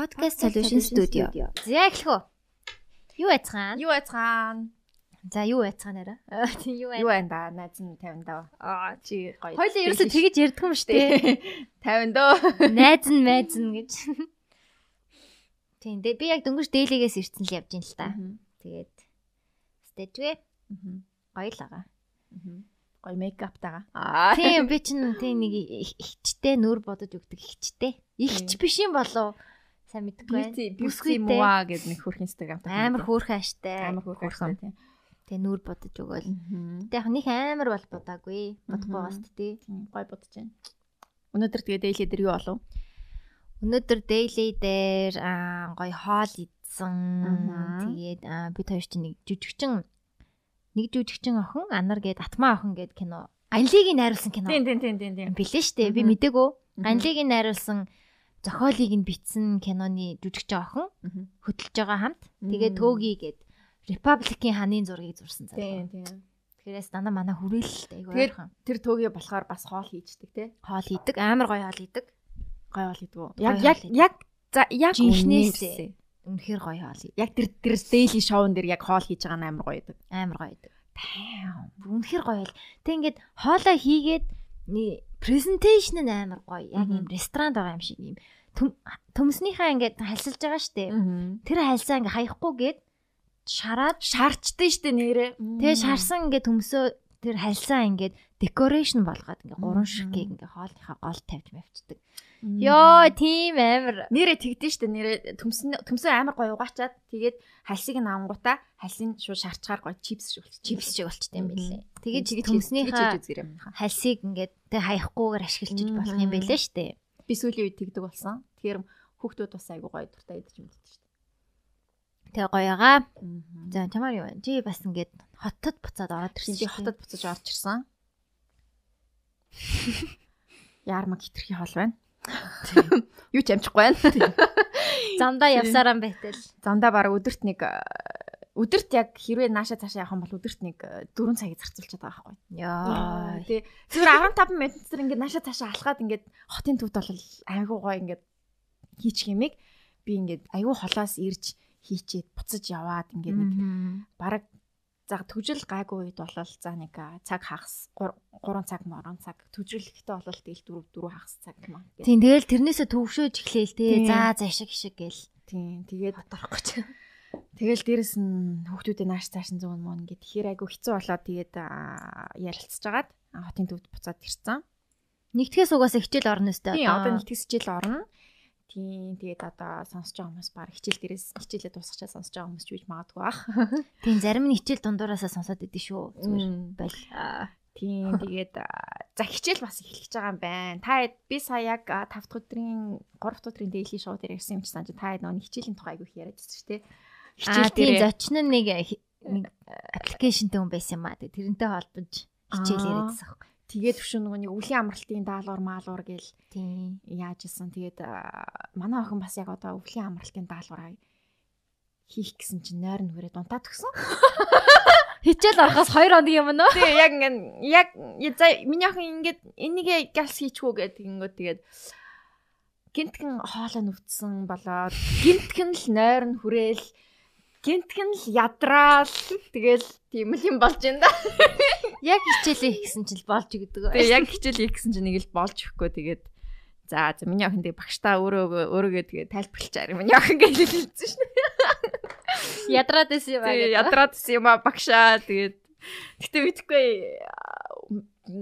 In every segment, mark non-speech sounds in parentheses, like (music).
Podcast Solution Studio. За эхлэх үү? Юу байцгаана? Юу байцгаана? За юу байцгаана арай? Тийм (laughs) юу Юу байна да? Найз нь 50 даа. Аа Чи гоё. Хоёлаа ерөөсө тэгэж ярьдаг юм шүү дээ. 50 дөө. Найз нь майз нь гэж. (laughs) Тийм дээ би яг дөнгөж дээлигээс ирсэн л явж ин л та. Тэгээд стэжвэ гоё л байгаа. Гоё мейкаптайгаа. Аа. (laughs) Тийм би чинь тийм нэг их- ихчтэй нүүр бодож өгдөг ихчтэй. Ихч биш юм болов сайн мэдгүй Бүсгүйтэй. муа гэдэг нэг хөрх инстаграм Амар хөөрхөн аштай. амар хөрхөн тийм. Тэгээ нүүр бодож өгөөл. Мгм. Тэг яг нэг амар бол бодаагүй. Бодохгүй Мгм. бас тий. Гоё бодож байна. Өнөөдөр тэгээ дэйлээ дээр юу болов? Өнөөдөр daily дээр аа гоё хоол идсэн. Тэгээд бид хоёр чинь нэг жүжигчин нэг жүжигчин охин Анар гээд Атмаа охин гээд кино. Ганлигийг найруулсан кино. Тийм тийм тийм тийм. Билээ штэ. Би. Мгм. Ганлигийг найруулсан зохиолыг нь бичсэн киноны жүжигчин охин хөтлөж байгаа хамт. Тэгээд Мм. төөгий гээд Republic-ийн ханын зургийг зурсан Тийм залуу. тийм. Тэрээс дандаа манай хүрээлэлтэй айгүй ойрхон. Тэр төөгээ болохоор бас хоол хийждэг те. Хоол идэг. Амар гоё хоол идэг. Гоё хоол хийдэг үү? Яг яг хийдэг. яг за яг үнээсээ. Үнэхээр гоё хоол. Яг тэр тэр daily show-н дээр яг хоол хийж байгаа нь амар гоё байдаг. Амар гоё идэг. Damn. Үнэхээр гоё л. Тэг ингээд хоолоо хийгээд презентацийн нь амар гоё. Яг юм ресторан байгаа юм шиг юм. Төм- Төмснийхаа ингээд хальсалж байгаа штэ. Тэр хальсаа ингээ хаяхгүйгээд шараад шаарчдээ штэ нэрээ. тэгээ шарсан ингээ төмсөө тэр хальсаа ингээд декорэшн болгоод ингээ гурван Мгм. ширхгийг ингээ хоолныхаа гол тавьж мавчдаг. Йоо тийм амар. нэрээ тэгдэж штэ нэрээ төмсөн төмсөн амар гоё угаачаад тэгээд хальсыг нь авангуудаа хальсыг шууд шаарчгаар гоё чипс шиг болчих. Чипс шиг болчтой юм билээ. Тэгээд төмснийхаа хальсыг ингээд тэг хаяхгүйгээр ашиглаж болох юм байлээ штэ. Би сүүлийн үед тэгдэг болсон. Тэгэхээр хүүхдүүд бас айгу гоё дуртай идэж мэддэг штэ. Тэгээ гоёгаа. За За чамаар юу вэ? Чи бас ингээд хотод буцаад ороод ирсэн шүү дээ. хотод буцаж орж ирсэн. Яармаг хитрхи хоол байна. Юу ч амжихгүй байна. Замдаа явсараа байтал. Зандаа баг өдөрт нэг өдөрт яг хэрвээ нааша цаашаа явах юм бол өдөрт нэг 4 цагийг зарцуулчихад байгаа байхгүй. Яа. Тий. Зүгээр 15 минут зэрэг ингээд нааша цаашаа алхаад ингээд хотын төвд бол айгүй гоё ингээд хийчих юмыг би ингээд айгүй холоос ирж хийчээд буцаж яваад ингээд нэг бараг за төвжил гайгүй үед болол за нэг а, цаг хагас 3 цаг морон цаг төвжил ихтэй болол тэгэл 4 4 хагас цаг юм аа. Тийм тэгэл тэрнээсээ төвшөөж эхлээл те. За зашиг хишиг гээл. Тийм тэгээд Бодорох гэж. Тэгэл дээрэс нь хүүхдүүдээ нааш цааш нь зүүн мөн ингээд тэгэхээр айгүй хэцүү болоод тэгээд ярилцж агаад хотын төвд буцаад ирсэн. Нэгтгэс угаасаа хичээл орно өстэй Тийм одоо нэгтгэс хичээл орно. Тийм тэгээд одоо сонсож байгаа хүмүүс баг хичээл дээрээс хичээлээ дуусгачаа сонсож байгаа хүмүүс ч үж магадгүй бах. (laughs) Тийм зарим нь хичээл дундуураасаа сонсоод идэв шүү. Зүгээр байл. Тийм тэгээд за хичээл бас эхлэж байгаа юм байна. Та би сая яг 5 дахь өдрийн 3 дахь өдрийн daily show дээр ирсэн юм чи санаж та хэд нөгөө хичээлийн тухай айгүй их яриад байсан шүү дээ. Аа тийм зочин нь нэг нэг аппликейшнтэй хүн байсан юм аа. Тэрнтэй холбож хичээл Аа. яриадсан аахгүй. тэгээд төвшин нөгөө нэг өвлийн амралтын даалгавар маалуур гэл Тийм. яаж исэн. Тэгээд а, манай охин бас яг одоо өвлийн амралтын даалгавраа хийх гэсэн чинь нойр нь хүрээ дунтаад өгсөн. (laughs) Хичээл орохоос 2 хоног юм нөө. Тэгээ яг ингээд яг миний охин ингээд энийгээ галс хийчихүү гэдэг ингээд тэгээд гинтгэн хоолой нүвдсэн болоод гинтгэн л нойр нь хүрээл гинтгэн л ядраал тэгэл тийм л юм болж байна да. (laughs) Яг хичээлээ хийсэн чинь л болж өгдөг. Тэгээ яг хичээл хийх гэсэн чинь нэг л болж өгөхгүй тэгээд за за миний охин тэгээ багштаа өөрөө өөрөөгөө тэгээ тайлбарлачаар миний охин гэж хэлсэн шнэ. (laughs) Ядраад байсан юм аа. Тэгээ ядраад си юм а багшаа тэгээд гэтээ мэдхгүй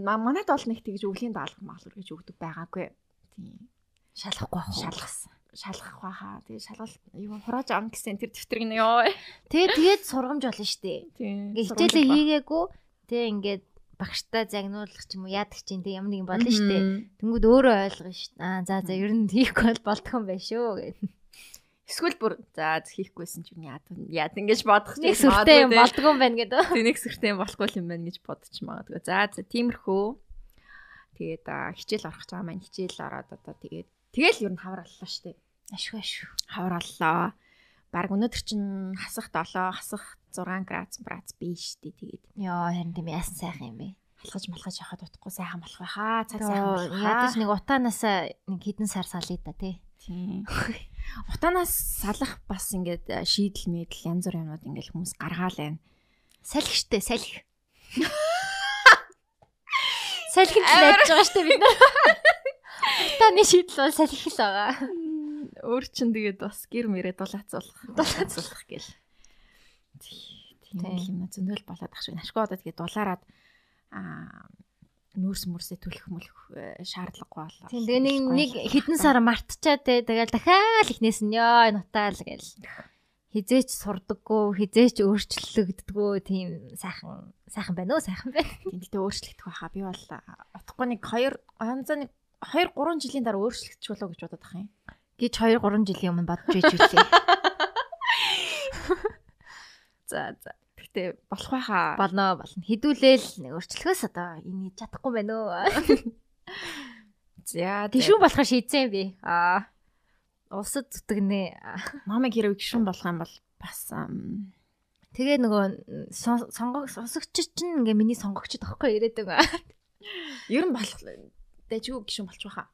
ма- манайд бол нэг тэгж өвлийн даалгавар гэж өгдөг байгаагүй. Тийм. шалахгүй ах. Шалгасан. Шалгах баха. Тэгээ шалгал юу хурааж авна гэсэн тэр дэвтэр гинэ ёо. Тэгээ тэгээд сургамж болно штэ. Ингээ хичээлээ хийгээгүй тэг ингээд багштай загнуулах ч юм уу яадаг чинь тэг ямар нэгэн болно штэ. Тэнгүүд өөрөө ойлгоно штэ. Аа за за ер нь хийхгүй бол болдох юм байна шүү гэдэг. Эсвэл бүр за хийхгүйсэн ч юм яад яад ингэж бодох Нэг сүртэй юм болдгоо юм байна гэдэг. Тэг нэг сүртэй юм болохгүй юм байна гэж бодож магадгүй. За за тиймэрхүү. Тэгээд хичээл орох гэж байгаа маань хичээл ороод одоо тэгээд тэгэл ер нь хавраллаа штэ. Ашгүй ашгүй. хавраллаа. Бараг өнөөдөр чинь хасах 7, хасах 6 градус градус биш штэ тэгээд. Йоо харин тийм яасан сайхан юм бэ. алхаж малхаж явахад утахгүй сайхан болох байхаа. Цаг сайхан болох. Ядаж нэг утаанаасаа нэг хідэн сар салъя да тий. Тийм. Утаанаас салах бас ингээд э, шийдэл мэдэл янз бүр юмнууд ингээд хүмүүс гаргаал байна. Салхи штэ салхи. (laughs) Салхи л яаж байгаа штэ бид нар. (laughs) Утааны шийдэл бол салхи л байгаа. Өөр чин тэгээд бас гэр мэрээ дулаацуулах. (laughs) Дулаацуулах гэл. Тийм юм зөндөл болоод ах шиг. Ашгүй одоо тэгээд дулаараад аа нүүрс мөрсөө төлөх мөлөх э, шаардлагагүй болоо. Тийм тэгээ нэг нэг хідэн сар мартчаад те тэгэл дахиад ихнээс нь ёо нутаал гэл. Хизээч сурдаггүй, хизээч өөрчлөгддөггүй тийм сайхан сайхан байна уу сайхан байна. Тийм гэхдээ өөрчлөгдөх байхаа. Би бол утгагүй нэг 2 янзаа нэг 2 3 жилийн дараа өөрчлөгдөж болоо гэж бодоод ах юм. гэж 2 3 жилийн өмнө бодож байж үлээ. (laughs) За за. Гэхдээ болох байхаа. Болно болно. Хідүүлээл өөрчлөхөөс одоо энэ чадахгүй байна уу? (laughs) За Тишүүн болохоо шийдсэн би. Аа. Усад зүтгэнэ. Мамыг хэрэг гişүн болох юм бол бас Тэгээ нөгөө сон- сонгог сонсогч чинь ингээ миний сонгогчд тоххой ирээд байгаа. ер нь болох дайжгүй гişүн болчих واخа.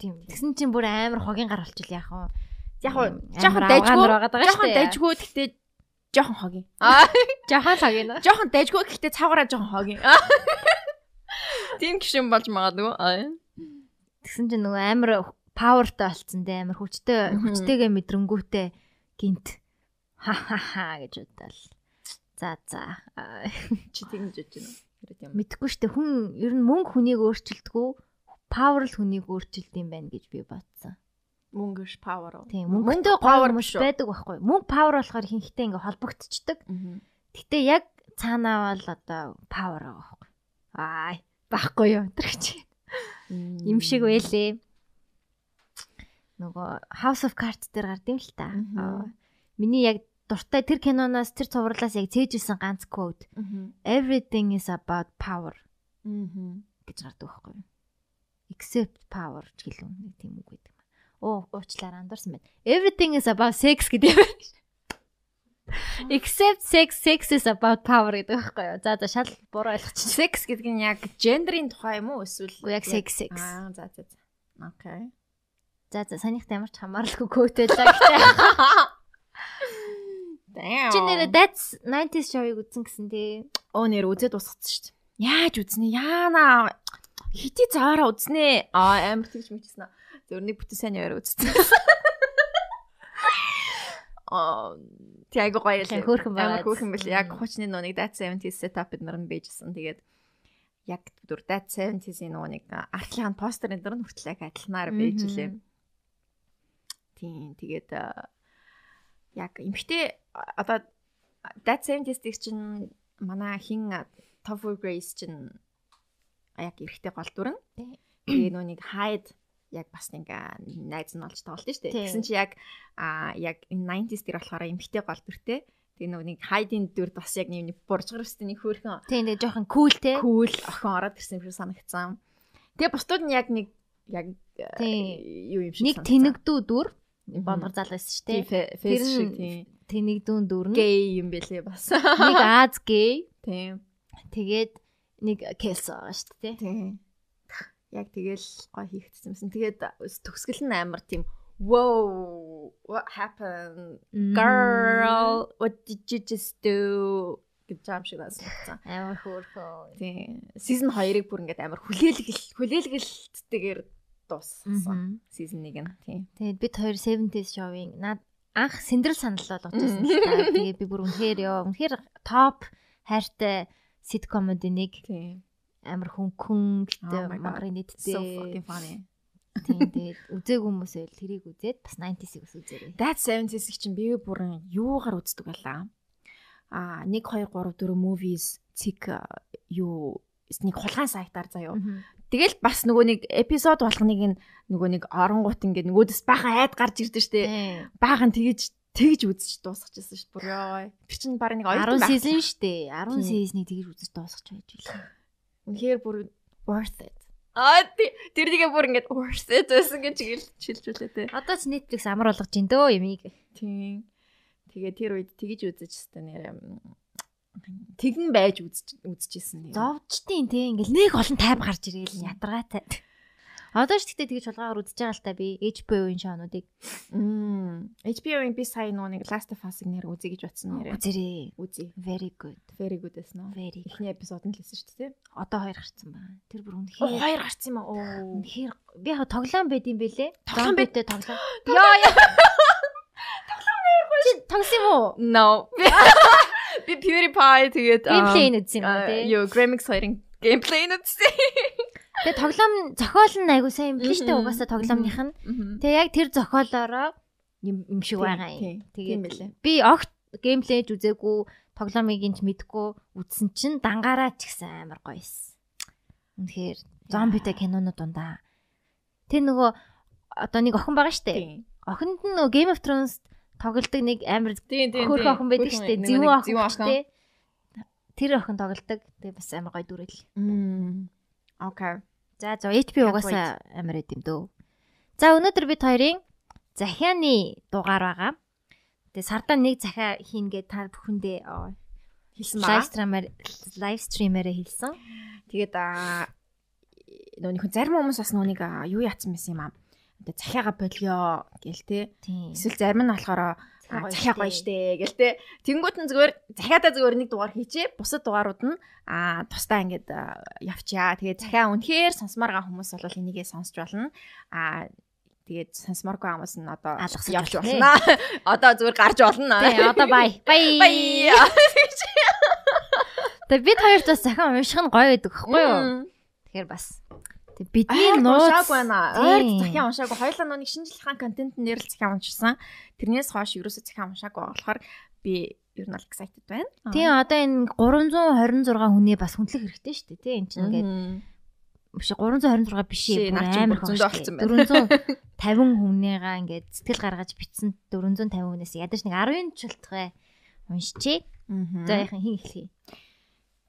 Тийм. Тэгсэн чинь бүр амар хогийн гар болчихлоо яах вэ? Яг уу жоохон дайжгүй жоохон дайжгүй гэхдээ жоохон хогийн. Аа (laughs) жоохон хогийн. Жоохон дайжгүй гэхдээ цаагаараа жоохон хогийн. Тийм гişүн болж магадгүй. Тэгсэн чинь нөгөө амар павертай болцсон те амар хүчтэй хүчтэйгээ мэдрэнгүүтэй гинт ха ха ха гэж бодлоо. За за. Чи тэгж бодож байна. Мэдхгүй штэ хүн ер нь мөнгө хүнийг өөрчилдгүү павер л хүнийг өөрчилд юм байна гэж би бодсон. Мөнгөш power. Тийм мөнгөтэй power power биш байдаг байхгүй. Мөнгө power болохоор хинхтэй ингээ холбогдчихдаг. Гэтэ яг цаанаа бол одоо power байгаа байхгүй. Аа байхгүй юу энэ чи. Им шиг байлээ. Нөгөө House of Cards дээр гардыг л та. Миний яг дуртай тэр киноноос тэр цувралаас яг цээжилсэн ганц. Мгм. Everything is about power Мгм. гэж гардаг байхгүй юу? Except power ч гэлөө нэг тийм үг байдаг. Оо, уучлаарай андуурсан байна. Everything is about sex гэдэг юм. Except sex, sex is about power гэдэг байхгүй юу? За за шал буруу ойлгочих. Sex гэдэг нь яг гендерийн тухай юм уу эсвэл яг sex sex. Аа за за за. Окей. За за санийхтай ямар ч quote байлаа гэхдээ. Чи нэрээ that's 90s show-ыг үзсэн гэсэн тий. Оо нэр үзээд усгацсан шүү дээ. Яаж үзнэ? Яана. Хити цаараа үзнэ. Аа амар тэгж мичсэн аа. Зөрний бүтэн сайн яваар үзсэн. (laughs) Аа тэг гоё Тэг л. хөөрхөн Амар байгаад. хөөрхөн бэл. Яг хуучны нүг That 70s setup бид нар нь бийжсэн. Тэгээд яг дүр That 70s-ийн нөгөө нэг артлын постэр энэ дэр нь хүртэл яг адилнаар бийжлээ. Тийм тэгээд яг эмхтэй одоо 70s гэх чинь манай хин Tofu Grace чинь яг эрэгтэй гол дүр нь. Тий. Тэгээ нөө нэг Hyde яг бас нэг найз нь болж тоглолт нь шүү дээ. Тэгсэн чи яг а яг энэ 90s дээр болохоор эмхтэй гол дүртэй. Тэгээ нөгөө нэг Hyde-ийн дүрд бас яг нэг буржгар өстэй нэг хөөрхөн Тийм тэгээ жоохон cool те. кул охин ороод ирсэн юм шиг санагдсан. Тэгээ бусдууд нь яг нэг яг юу юм шиг Нэг тэнэгдүү дүр бонгор зал байсан шүү фэс Тэр нь Тэнэгдүүн дүр нь гей юм бэлээ бас. нэг Аз гей Тийм. тэгээд нэг Келс байгаа шүү дээ. Тийм. Яг тэгэл гой хийгдсэн. Тэгээд төгсгөл нь амар тийм Whoa, what happened? Girl, what did you just do? гэж юм шиг байсан. амар хөөрхөн. Тийм. Season 2-ыг бүр ингээд амар хүлээлгэл хүлээлгэлтэйгээр дууссан. Season 1 нь. Тийм. Тэгээд бид хоёр 70s show-ing наад анх сэндрэл санал бол очсон л та. (laughs) Тэгээд би бүр үнэхээр ёо үнэхээр топ хайртай sitcom-уудын нэг амар хөнгөн Oh гэдэг God. мангарын So нийтдээ. fucking funny. Тийм тэгээд үзег хүмүүс байл тэрийг үзээд бас 90s-ийг ус үзээрэй. That 70s-ийг чинь би бүрэн юугаар үздэг байлаа. Аа 1 2 3 4 movies цик а, юу нэг хулгайн сайтаар заяа. Тэгэл бас нөгөө нэг эпизод болгоныг нөгөө нэг оронгууд ингээд нөгөөдөөс баахан айд гарч ирдэ штэ. Баахан тэгж тэгж үзэж дуусчихсан шүү. Бүр ёо. Тэр чинь баг нэг 10 оюутан season шүү дээ. 10 Тийм. season-ыг тэгж үзэж дуусгаж байж билээ. Үнэхээр бүр worth it. Аа тэр нэгэ бүр ингээд worth it байсан гэж гээл шилжүүлээ те. Одоо ч Netflix амар болгож ин дөө юмыг. Тийм. Тэгээ тэр үед тэгж үзэж хэвээр нэр тэгэн байж үзэж үзчихсэн. Зовчтیں۔ Тэ ингээл нэг олон тайм гарч ирээл ядаргаатай. Одоо ч гэхдээ тэгж чулгаагаар үзэж байгаа л та би HBO-ийн шоунуудыг. Мм. HBO-ийн би сая нэг Last of Us-ыг нэр үзье гэж бодсон нэрээ. Үзэрээ. Үзье. Very good. Very good үү? Very. Эхний эпизод нь л хэлсэн шүү дээ. Одоо хоёр гарцсан байна. Тэр бүр үнэхээр хоёр гарсан юм аа. Үнэхээр би яг тоглоом байд юм бэлээ. (gasps) Тоглоом байд- Зомбитэй тоглоом. Яа яа. Чи тогсон юм уу? No. (laughs) (laughs) Би PewDiePie тэгээд Геймплей нь үзсэн юм те? Юу, Gramix хоёрын геймплей нь үзсэн. Тэгээ тоглоом зохиол нь айгу сайн юм биш үү? Угаасаа тоглоомных нь. Тэгээ яг тэр зохиолоороо юм шиг байгаа юм. байлээ. би огт геймплейж үзээгүй тоглоомыг инж мэдгүй үзсэн чинь дангаараа ч гэсэн амар гоёс. Үнэхээр зомбитэй кинонууд дундаа. Тэр нөгөө одоо нэг охин байгаа штэ. Охинд нь нөгөө Game of Thrones тоглодог нэг амар хөрх охин байдаг штэ. Нэг охин штэ. Тэр охин тоглодог. Тэгээ бас амар гоё дүрэл. Окей. За за HBO угаасаа амар эд юм дөө. За өнөөдөр бид хоёрын захианы дугаар байгаа. Тэгээ сардаа нэг захиа хийн гэ та бүхэндээ Хэлсэн лайв баа. стримээр лайв стримээрээ хэлсэн. Тэгээд аа нөө нэг зарим хүмүүс бас нүуник аа, юу яатсан байсан юм аа. Одоо захиагаа болио гэл те. Эсвэл зарим нь болохоор Захиа гоё штэ. гэл те. Тэнгүүт нь зүгээр захиадаа зүгээр нэг дугаар хийчээ. Бусад дугаарууд нь аа тусдаа ингээд аа, явчаа. Тэгээд захиа үнэхээр сонсомоор байгаа хүмүүс бол энийгээ сонсч болно. Аа тэгээд сонсомооргүй хүмүүс нь одоо Алгасаж явж болно. (laughs) Одоо зүгээр гарч болно. Тий, одоо бай. Бай. (laughs) Бай. Тэгээ бид хоёрт бас захиа унших нь гоё байдаг байхгүй юу? Тэгэхээр бас бидний нууц байна. Ойр Тийм. захиа уншаагүй. Хоёулаа нүг шинжилгээ контент нэр л захиа уншсан. Тэрнээс хойш ерөөсөө захиа уншаагүй болохоор би ер нь excited байна. Тийм одоо энэ 326 хүний бас хүндлэх хэрэгтэй шүү дээ. Тий энэ чинь ингээд биш 326 биш чи амар 400 хөө болсон дээ. 450 хүнийгаа ингээд сэтгэл гаргаж бичсэн 450 хүнээс ядаж нэг 10 чултгай уншчихъя. За яхан хин эхлэе.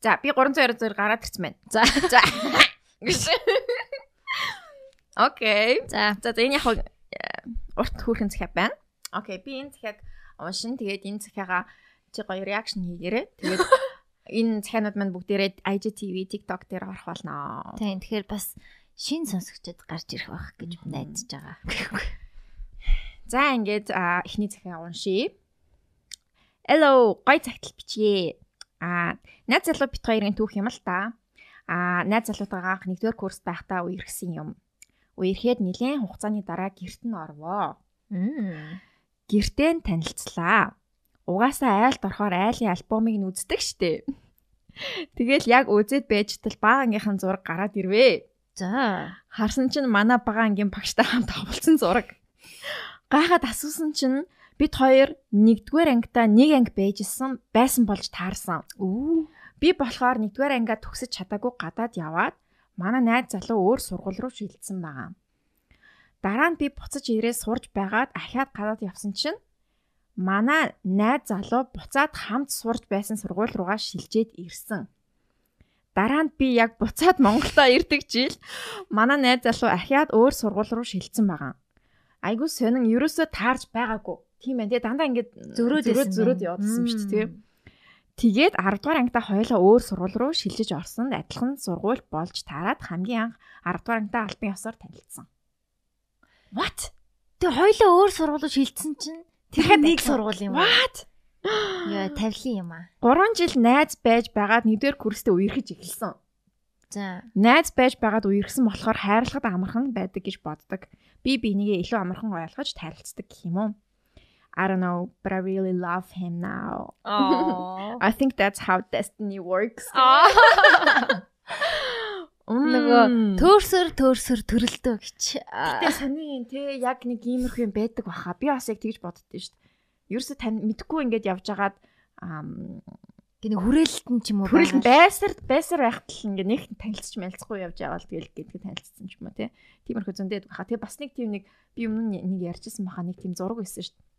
За би 322 гараад ирсэн байна. За. За. Окей. За За энэ яг э, урт хүүхэн захиа байна. Окей, би энэ захиаг уншин. Тэгээд энэ захиагаа чи гоё реакшн хийгээрэй. (laughs) Тэгээд энэ захианууд маань бүгдээрээ IGTV, TikTok дээр орох болно. тийм тэгэхээр бас шин сонсогчд гарч ирэх байх гэж найдаж байгаа. За ингээд эхний захиа уншия. Hello, гой цагтл бичье. А найз залуу бит хоёрын түүх юм л та. А найз залуутайгаа анх нэгдүгээр курс байхдаа үерхсэн юм. Үерхэд нэлээд хугацааны дараа гэрт нь орвоо. Гэртээ нь танилцлаа. Угаасаа айлд орохоор айлын альбомыг нь үздэг штэ. Тэгэл яг үзээд байжтал бага ангийнхан зураг гараад ирвэ. За. Харсан чинь манай бага ангийн багштай хамт (laughs) авалцсан зураг. Гайхаад асуусан чинь бид хоёр нэгдүгээр ангидаа нэг анги байжсэн байсан болж таарсан. Үу. Би болохоор нэгдүгээр ангиа төгсөж чадаагүй гадаад яваад манай найз залуу өөр сургууль руу шилжсэн байгаа. Дараа нь би буцаж ирээ сурж байгаад ахаад гадаад явсан чинь манай найз залуу буцаад хамт сурж байсан сургууль руугаа шилжээд ирсэн. Дараа нь би яг буцаад Монголдо ирдэг жил манай найз залуу ахаад өөр сургууль руу шилжсэн байгаа. Айгуу сонин ерөөсөө таарж байгаагүй. Тийм ээ. Тэгээ дандаа ингээд Зөрөөд зөрөөд явуулсан шүү дээ. Тэгээд 10 дугаар ангидаа хоёулаа өөр сургууль руу шилжиж орсонд адилхан сургууль болж таарад хамгийн анх 10 дугаар ангидаа албан ёсоор танилцсан. What? Тэгээ хоёлоо өөр сургууль шилжсэн чинь Дахиад тэр нэг сургууль юм аа. What? (gasps) Яа, тавилын юм аа. 3 жил найз байж байгаад нэгдүгээр курстээ үерхэж эхэлсэн. За. Найз байж байгаад үерхсэн болохоор хайрлахад амархан байдаг гэж боддог. Би бинийгээ илүү амархан ойлгож танилцдаг гэх юм уу? I don't know, but I really love him now. (laughs) I think that's how destiny works. (laughs) Нөгөө төөрсөр төөрсөр төрөлтөө гэж. Гэтэ саний те яг нэг иймэрхүү юм байдаг баха. Би бас яг тэгж боддоо шүү дээ. Ерөөсө тань мэдхгүй ингээд явж агаад Гэнэ хүрээлэлт нь ч юм уу. байгаа байсаар байсаар байхад л ингээд нэг танилцч мэлцэхгүй явж байгаа л тэгэл гэдгээ танилцсан ч юм уу те. Тиймэрхүү зөндөөд баха. Тэгээ бас нэг тийм нэг би өмнө нэг ярьжсэн баха нэг тийм зураг байсан шүү дээ.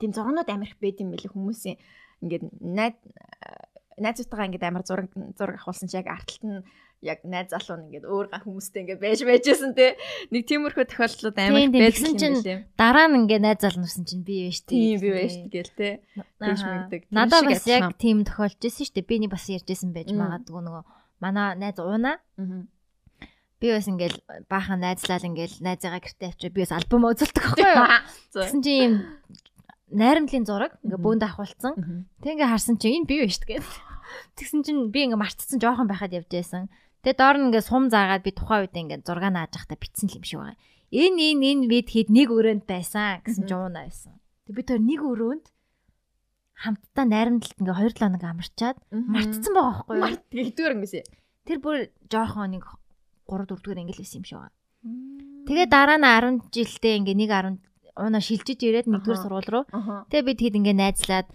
Тийм зургнууд амар их байд юм билий хүмүүсийн ингээд найд найзуудтайгаа ингээд амар зураг зураг авахулсан чи яг арталт нь яг найз залуу нь ингээд өөр ган хүмүүстэй ингээд байж байжсэн те. Нэг тиймэрхүү тохиолдлууд амар байсан чинь дараа нь ингээд найз залуу нурсан чинь би байж тийм би байж гээл те. Мэгдэг надад бас яг тийм тохиолж исэн шүү дээ. Би нэг бас ярьжсэн байж магадгүй нөгөө манай найз ууна би бас ингээл баахан найзлал ингээл найзыгаа гэртээ авчиж би бас альбом үзүүлдэг байхгүй юу? (laughs) Тэгсэн чинь ийм найрамдлын зураг ингээ бөөнд авахулсан тэг ингээ харсан чинь энэ би биш тэгээд (laughs) тэгсэн чинь би ингээ мартцсан жоохон байхад явж байсан Тэгээ доор нь ингээ сум заагаад би тухайн үед ингээ зураг нааж захта битсэн юм шиг байгаа. Энэ энэ энэ бид хэд нэг өрөөнд байсан гэсэн жууна байсан. Тэг бид хоёр нэг өрөөнд хамтдаа найрамдалт ингээ 2 7 хоног амарчаад мартцсан байгаа байхгүй юу? Март тэгдгээр ингэсэн. Тэр бүр жоохон нэг 3 4 дгээр англи байсан юм шиг байгаа. Тэгээ дараа нь 10 жилдээ ингээ нэг 10 унаа шилжиж ирээд нэгдүгээр сургууль руу. Тэгээ би тэгэд ингээ найзлаад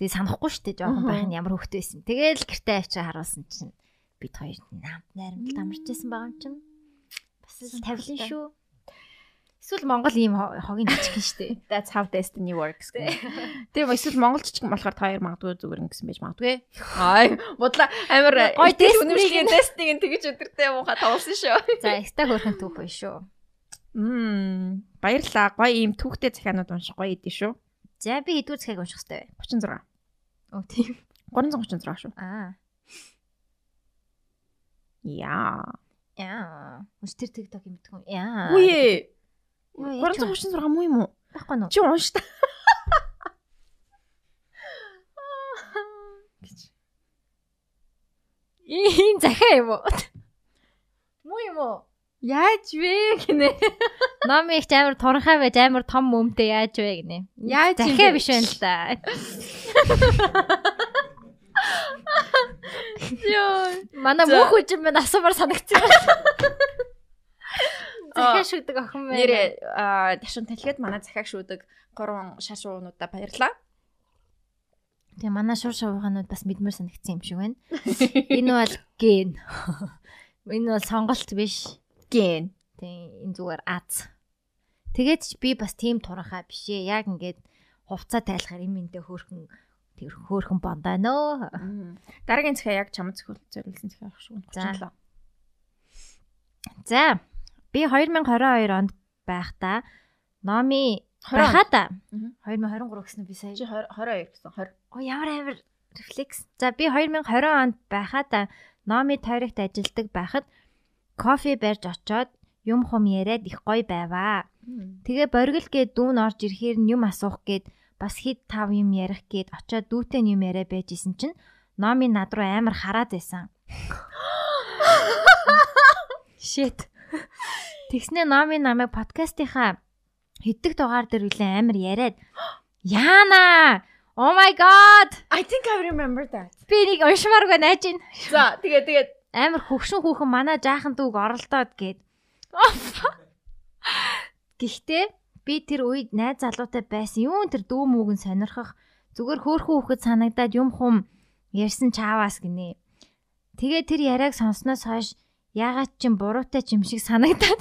тэгээ санахгүй штэ жоохон байх нь ямар хөвгтэй байсан. Тэгээл гэртээ авчаа харуулсан чинь бид хоёр намд найрамдалд амарчсан байгаа юм чинь бас тавилан шүү. Эсвэл Монгол ийм хогийн жижигхэн штэ. (laughs) That's how destiny works. Тэгээ (laughs) эсвэл Монгол жижиг болохоор та хоёр магадгүй зүгээр ингэсэн байж магадгүй. Ай, бодлоо амар гоё үнэмшлийн destiny-г тэгэж өдөртэй муухай тавуулсан шүү. За, экста хөрхэн түүх бай шүү. Мм, баярлаа. Гоё ийм түүхтэй захианууд унших гоё идэв шүү. За, би хэдвэр захиаг унших хэрэгтэй вэ? 36. Оо, тийм. 336 шүү. Аа. Яа. Яа. Үс тэр TikTok юм мэдгүй. Яа. Үе. 336 муу юм уу? Баггүй нөө. Чи унш та. (laughs) Ийн захаа юм уу? Муу юм уу? Яаж вэ гинэ? (laughs) Ном их амар туранхай байж амар том өмдөө яаж вэ гинэ? Яаж захаа биш байна л да. (laughs) Йоо. Манай мөнх үжим минь асуумар санагцсан. (laughs) Захиа шүдэг охин байна. Нэрээ ташин талхиад манай захиаг шүдэг гурван шар шуунуудаа баярлаа. Тэгээ манай шур шувгаанууд бас мэдмэр санагцсан юм шиг байна. Энэ бол ген. Энэ бол сонголт биш. Ген. Тэгээ энэ зүгээр аз. Тэгээд ч би бас тийм туранхай биш ээ. Яг ингээд хувцас тайлахаар юм энтэй хөөрхөн тэр хөөхөн бондоо нөө. Дараагийн захиа яг чамд зөвлөсөн захиа авах шүү. За. За. Би 2022 онд байхдаа номи байхада 2023 гэсэн би сая 22 гэсэн 20. Оо ямар амар рефлекс. За би 2020 онд байхада номи тойрогт ажилладаг байхад кофе барьж очоод юм хум яриад их гоё байваа. Тэгээ боргил гээд дүүн орж ирэхээр юм асуух гээд бас хэд тав юм ярих гээд очиод дүүтэй юм яриа байж исэн чинь номи над руу амар хараад байсан. (laughs) Shit. Тэгснэ номи намайг подкастынхаа хэддэг дугаар дээр үлэн амар яриад Яна Oh my god. I think I remember that. Би нэг уншмааргүй найж байна. За, тэгээ тэгээ амар хөвшин хүүхэн манай жаахан дүүг оролдоод гээд. Гэхдээ би тэр үед найз залуутай байсан. Юун тэр дүү мүүгэн сонирхох зүгээр хөөхөн хүүхэд санагдаад юм хум ярьсан чааваас гинэ. Тэгээ тэр яриаг сонсноос хойш ягаад ч юм буруутай ч юм шиг санагдаад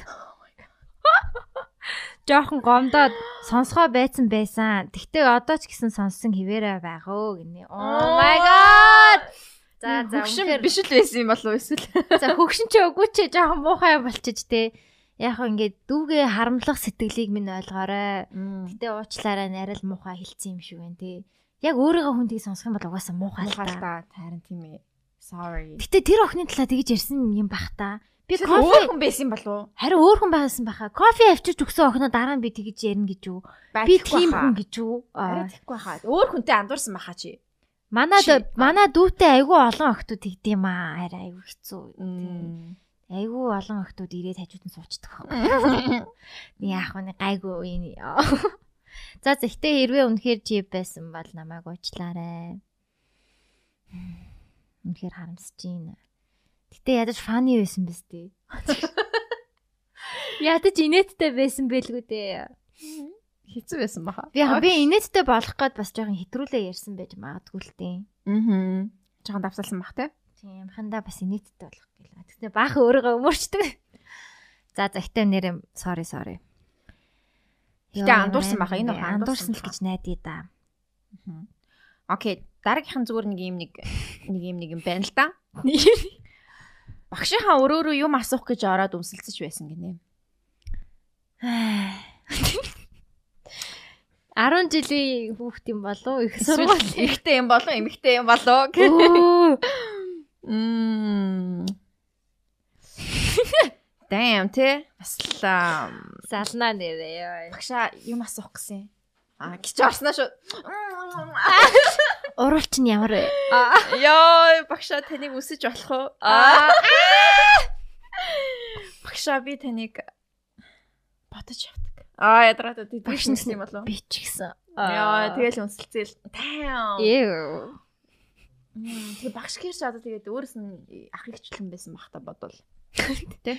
жоохон гомдоод сонсгоо байцсан байсан. Тэгтээ одоо ч гэсэн сонссон хിവэрэ байгао гинэ. Oh my god. За за үнэхээр биш л байсан юм болов эсвэл. За хөгшин ч үгүй ч жоохон муухай болчих тээ. Яг ингээд дүүгээ харамлах сэтгэлийг минь ойлгоорой. Гэтэ уучлаарай нарай л муухай хэлсэн юм шиг байна тий. Яг өөрийнхөө хүндийг сонсох юм бол угаасаа муухай л та. Тайран тийм ээ. Sorry. Гэтэ тэр охины талаа тэгж ярьсан юм бах та. Би кофе хүн байсан болов уу? Харин өөр хүн байсан баха. Кофе авчирч өгсөн охиноо дараа нь би тэгж ярина гэж үү? Би тийм хүн гэж үү? Арай тэггүй хаа. Өөр хүнтэй андуурсан баха чи. Манай манай дүүтэй айгүй олон охтууд тэгдэм аа. Арай айгүй хэцүү. Айгүй олон охтууд ирээд хажууд нь суучдаг байхгүй. Яах вэ? Гайгүй. За зэгтээ хэрвээ үнэхээр чи байсан бол намайг уучлаарай. Үнэхээр харамсаж байна. Гэтэ ядаж фаны байсан биз дээ. (laughs) Ядаж инээдтэй байсан байлгүй дээ. Хэцүү байсан баха. Би би инээдтэй болох гээд бас жоохон хэтрүүлээ ярьсан байж магадгүй л дээ. Аа. Жоохон давсалсан бах те. Тийм хандаа бас инээдтэй болох гэлээ. Тэгтээ баах өөрийгөө өмөрчдөг. За захтай нэр sorry sorry. Гэтэ андуурсан баха энэ андуурсан л гэж найдаа да. Окей, дараагийнхан зүгээр нэг юм нэг нэг юм нэг юм байна л да. (laughs) Багшийнхаа өрөөрөө юм асуух гэж ороод өмсөлцөж байсан гинэ. (sighs) (laughs) 10 жилийн хүүхд юм болов их сургууль ихтэй юм болов эмэгтэй юм болов Мм. Damn тэ бас л салнаа нэрээ. Багшаа юм асуух гэсэн. Аа гिच орсноо шүү. (laughs) Уруулч нь ямар вэ? Йоо багшаа таныг үсэж болох уу? Аа. Багшаа би таныг бодож явдаг. Аа ядраад тий багш нь юм болов? Би ч гэсэн. Яа тэгэл үнсэлцээл. Тайм. Эё. Тэгээ багш гэрч одоо тэгээд өөрөөс нь ах ихчлэн байсан бах та бодвол. (laughs) Тэ?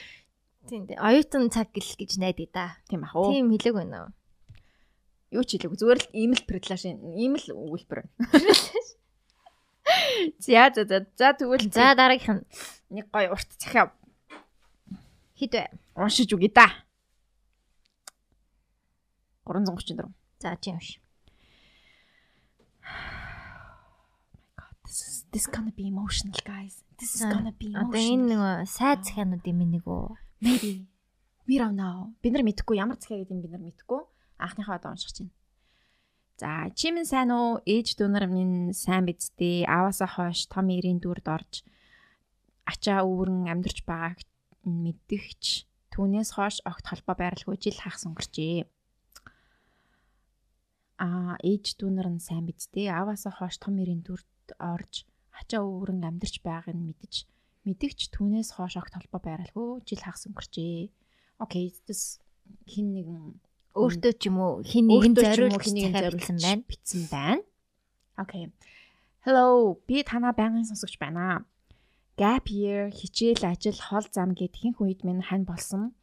Тийм дээ. Оюутан цаг гэл гэж найдаа да. Тийм ах уу. Тийм хэлэг байна уу? Юу ч хэлээгүй. Зүгээр л ийм л предлаш ийм л өгүүлбэр байна. (laughs) За за за за тэгвэл за дараагийнх нь нэг гой урт захиа хэд вэ? Уншиж үгүй да. 334. За тийм ш. This is this gonna be emotional guys. This is gonna be emotional. Одоо энэ нэг сайд захиануудын минь нэг үү? Maybe. We don't know. Бид нар мэдхгүй ямар захиа гэдэг нь бид нар мэдхгүй. Анхныхаа одоо уншиж чинь. За, чимэн сайн уу? Ээж дүүнэр минь сайн биз дээ. Ааваасаа хойш том ирийн дүрд орж ачаа өвөрн амьдарч байгааг мэддэгч түүнээс хойш огт холбоо байрлахгүй жил хагас өнгөрчээ аа ээж дүүнэр нь сайн биз дээ. Ааваасаа хойш том ирийн дүрд орж ачаа өвөрн амьдарч байгааг нь мэдэж мэдэгч түүнээс хойш огт холбоо байралгүй жил хагас өнгөрчээ. Окей, this хин нэгэн өөртөө ч юм уу хин нэгэн зориулж хин нэгэн зориулсан байна. Битсэн байна. Окей. Hello, би танаа байнгын сонсогч байна. Gap year, хичээл, ажил, хол зам гэд хинх үед минь хань болсон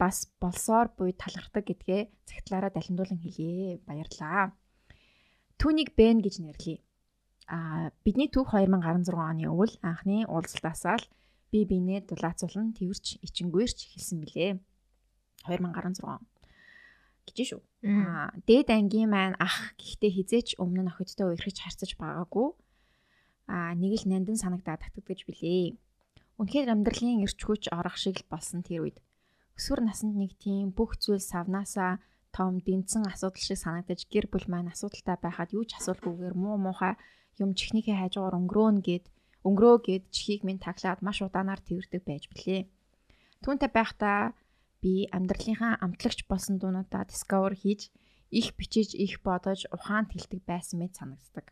бас болсоор буй талархдаг гэдгээ цагтлаараа далимдуулан хэлье. Баярлаа. Түүнийг Бен гэж нэрлэе. А бидний түүх 2016 оны өвөл анхны уулзалтаасаа л би бинээ дулаацуулан тэрч ичингүйрч хэлсэн билээ. 2016 гэж шүү. Аа дээд ангийн маань ах гэхдээ хизээч өмнө нь охидтой уярхаж харцаж байгаагүй. Аа нэг л нандин санагдаад татгдаж билээ. Үнэхээр амьдралын эрч хүч орох шиг л болсон тэр үед өсвөр наснд нэг тийм бүх зүйл савнаасаа том дэнцэн асуудал шиг санагдаж гэр бүл маань асуудалтай байхад юу ч асуулгүйгээр муу муухай юм чихнийхээ хажуугаар өнгөрөөнө гэд өнгөрөө гэд чихийг минь таглаад маш удаанаар тэрдэг байж блээ. Түүнтэй байхдаа би амьдралынхаа амтлагч болсон дуунуудаа discover хийж их бичиж их бодож ухаанд хэлдэг байсан мэт санагддаг.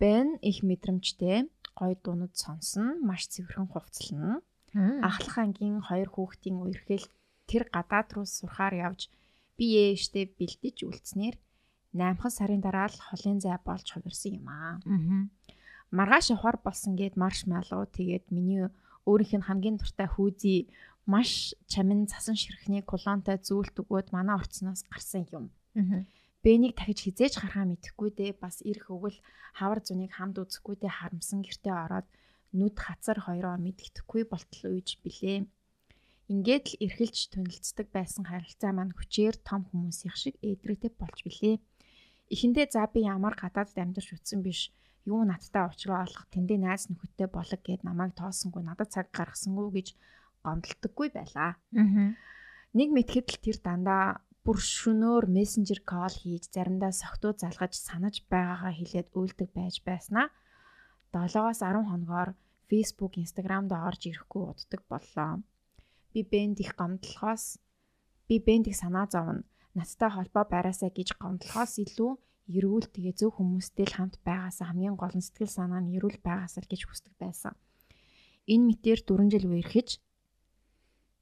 Бен их мэдрэмжтэй гой дуунууд сонсон, маш цэвэрхэн хувцлана Ахлах ангийн хоёр хүүхдийн үерхэл тэр гадаад руу сурахаар явж би ээжтэй бэлдэж үлдснээр 8 сарын дараа л холын зай болж хувирсан юм аа. Маргааш ухаар болсон гэд маршмаллоу тэгээд миний өөрийнх нь хамгийн дуртай хүүдий маш чамин цасан ширхний колонтой зүйлт өгөөд манай орцноос гарсан юм. Бэнийг дахиж хизээж гарахаа мэдэхгүй дээ бас ирэх өвөл хавар зуныг хамд үзэхгүй дээ харамсан гэртээ ороод нүд хацар хоёроо мэддэхгүй болтол үйж билээ. Ингээд л эргэлж тунилцдаг байсан харилцаа маань хүчээр том хүмүүсийн шиг эдрэгтэй болж билээ. Эхэндээ за би ямар гадаадд амьдарч үтсэн биш юу надтай уулзраа олох тэндээ найз нөхөдтэй болог гэд намайг тоосонгүй надад цаг гаргасангүй гэж гомдолдоггүй байлаа. Аа. Нэг мэтгэд л тэр дандаа бүр шөнөөр мессенжер кол хийж заримдаа согтуу залгаж санаж байгаагаа хэлээд үйлдэг байж байснаа 7-оос 10 хоногоор Facebook, Instagram-д орж ирэхгүй уддаг боллоо. Би бэнд их гомдлохоос би бэнд их санаа зовно. Надтай холбоо байраасаа гэж гомдлохоос илүү эрүүл тэгээ зөв хүмүүстэй л хамт байгаасаа хамгийн гол нь сэтгэл санаа нь эрүүл байгаасаа гэж хүсдэг байсан. Энэ мэтэр 4 жил үерхэж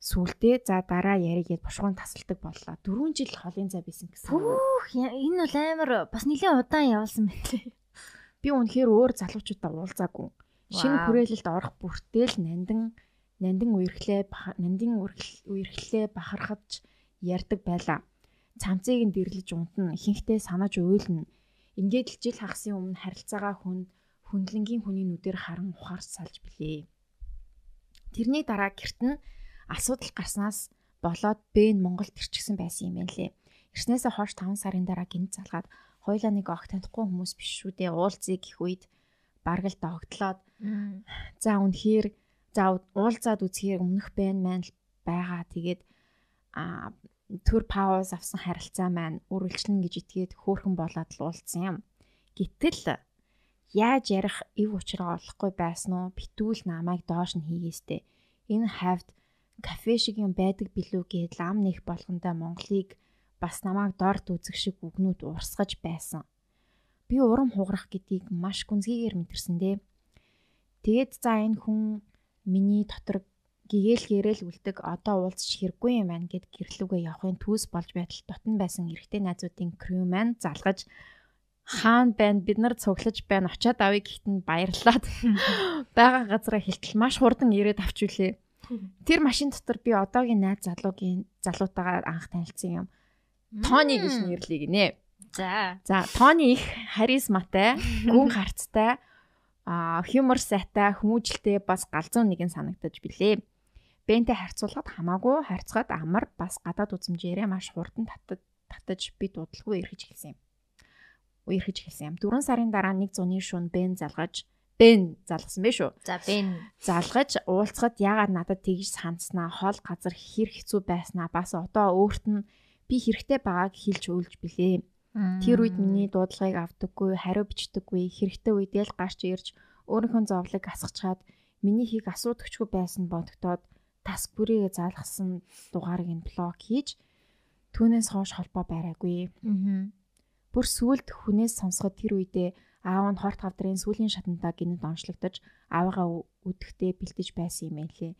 сүултээ за дараа яригээд бушгуун тасалдаг боллоо. 4 жил холын цай байсан гэсэн. Хүүх энэ бол амар бас нэлээд удаан явуулсан байлээ. Би үнэхээр өөр залуучуудаа уулзаагүй. Шинэ хүрээлэлд орох бүртэл нандин нандин үерхлээ нандин үерхлээ бахархаж ярддаг байлаа. Цамцыг нь дэрлэж унтна, ихэнхдээ санаж уйлна. Ингээд л жил хагасын өмнө харилцаагаа хүн хүндлэнгийн хүний нүдээр харан ухаарч салж билээ. Тэрний дараа гэрт нь асуудал гарснаас болоод Бэн Монголд ирчихсэн байсан юм байна лээ. Ирснээсээ хойш 5 сарын дараа гинт залгаад хоёлаа нэг огт танихгүй хүмүүс биш шүү дээ. Уулзъя гэх үед бараг л догтлоод за үнэхээр За уулзаад үзэхээр өмнөх байн маань байгаа. Тэгээд а төр пауз авсан харилцаа маань үргэлжлэн гэж итгээд хөөхөн болоод л уулзсан юм. Гэтэл яаж ярих ив учраа олохгүй байсан уу? Битүүл намайг доош нь хийгээстэй. Энэ хавьд кафе шиг юм байдаг билүү гэд лам нэх болгондоо Монголыг бас намайг дорд үзэх шиг үгнүүд урсгаж байсан. Би урам хугарах гэдгийг маш гүнзгийгээр мэдэрсэн дээ. Тэгээд за энэ хүн миний дотор гэгээлгээрэл үлдэг одоо уулзч хэрэггүй юм байна гэд гэрлүүгээ явахын түүс болж байтал дотн байсан эрэгтэй найзуудын крю маань залгаж хаан байна бид нар цуглаж байна очиад авъя гэхтэн баярлаад (laughs) байгаа газараа хилтэл маш хурдан ирээд авчулээ. (laughs) Тэр машин дотор би одоогийн найз залуугийн залуутаагаар анх танилцсан юм. Тони гэж нэрлэе гинэ. За. За, Тони их харизматай, гүн харцтай, а хьюмор сайтай, хүмүүжлтэй бас галзуун нэгэн санагдаж билээ. Бэнтэй харьцуулахад хамаагүй харьцаад амар бас гадаад үзмжээрээ маш хурдан татаж татаж би дуудлаггүй эргэж хэлсэн юм. Үерхэж хэлсэн юм. 4 сарын дараа нэг зуны шөнө Бэн залгаж Бэн залгасан бэ шүү. За Бэн залгаж уулзахад яагаад надад тэгж санснаа хол газар хэр хэцүү байснаа бас одоо өөрт нь би хэрэгтэй байгааг хэлж өөлж билээ. Тэр үед миний дуудлагыг авдаггүй, хариу бичдэггүй, хэрэгтэй үедээ л гарч ирж өөрийнхөө зовлыг асгачаад миний хийг асуудагчгүй байсан бодогдоод таск бүрийгээ заалгасан дугаарыг нь блок хийж түүнээс хойш холбоо байгаагүй. Аа. Бүр сүулт хүнээс сонсоход тэр үедээ аав нь хорт гавдрын сүлийн шатантаа гинэд онцлогдож аавыгаа үдэхтэй бэлтэж байсан юм элэ.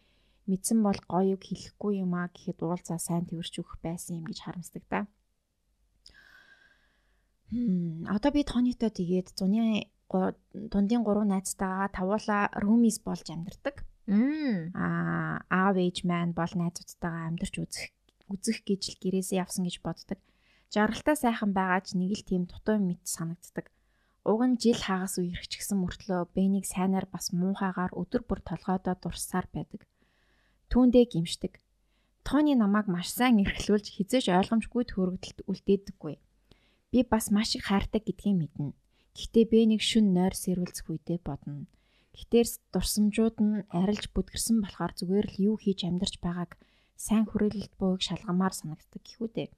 Мэдсэн бол гоёг хэлэхгүй юм а гэхэд уулзаа сайн тэрч өгөх байсан юм гэж харамсдаг да. Хм одоо би тоонитой тэгээд зуны дундын гурван найзтайгаа тавуула румис болж амьдардаг. Аа аав ээж маань бол найзуудтайгаа амьдарч үзэх үзэх гэж л гэрээсээ явсан гэж боддог. Жаргалтай сайхан байгаа ч нэг л тийм дутуу мэд санагддаг. Уг нь жил хагас үерхчихсэн мөртлөө Бэнийг сайнаар бас муухайгаар өдөр бүр толгойдоо дурсаар байдаг. Түүндээ гимшдэг. Тооны намайг маш сайн эрхлүүлж хизээж ойлгомжгүй төрөгдөлт үлдээдэггүй. Би бас маш их хайртай гэдгийг мэднэ. Гэхдээ Бэнийг шүн нойр сэрүүлцэх үедээ бодно. Гэтээр дурсамжууд нь арилж бүдгэрсэн болохоор зүгээр л юу хийж амьдарч байгааг сайн хүрээлэлт бууг шалгамаар санагддаг гэхүү дээ.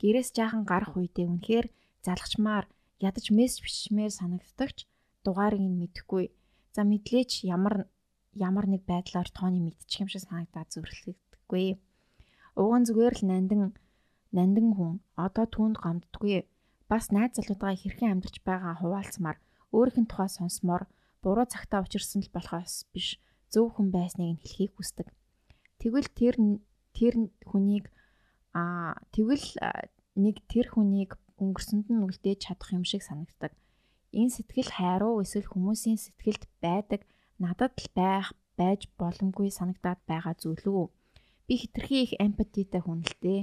Гэрээс жаахан гарах үедээ үнэхээр залгчмаар ядаж мессеж бичмээр санагддагч дугаарыг нь мэдэхгүй. За мэдлээч ямар ямар нэг байдлаар тооны мэдчих юм шиг санагдаад зүрхлэгдэхгүй. Уг нь зүгээр л нандин нандин хүн одоо түүнд гомддгүй. Бас найз залуудаа хэрхэн амьдарч байгаа хуваалцмаар өөрийнх нь тухай сонсмоор буруу цагтаа учирсан л болохоос биш зөв хүн байсныг нь хэлхийг хүсдэг. Тэгвэл тэр тэр хүнийг аа тэгвэл нэг тэр хүнийг өнгөрсөнд нь үлдээж чадах юм шиг санагддаг. Энэ сэтгэл хайруу эсвэл хүмүүсийн сэтгэлд байдаг надад л байх байж боломгүй санагдаад байгаа зүйл үү? Би хитрхи их эмпатитай хүн л дээ.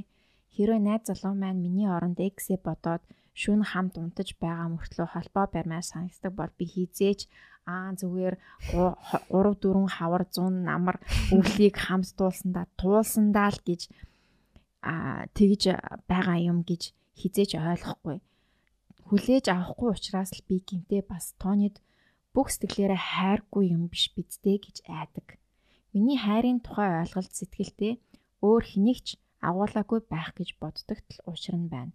Хэрвээ найз залуу маань миний оронд эксээ бодоод шүүн хамт унтаж байгаа мөртлөө холбоо барьмаар санагддаг бол би хизээч аа зүгээр 3 4 хавар 100 намар өвлийг хамт дуулсандаа туулсандаа л гэж аа тэгж байгаа юм гэж хизээж ойлгохгүй. Хүлээж авахгүй учраас л би гинтээ бас тоонид бүх сэтгэлээрээ хайргүй юм биш бидтэй гэж айдаг. Миний хайрын тухай ойлголт сэтгэлдээ өөр хэнийгч агуулаагүй байх гэж боддогт л уушир нь байна.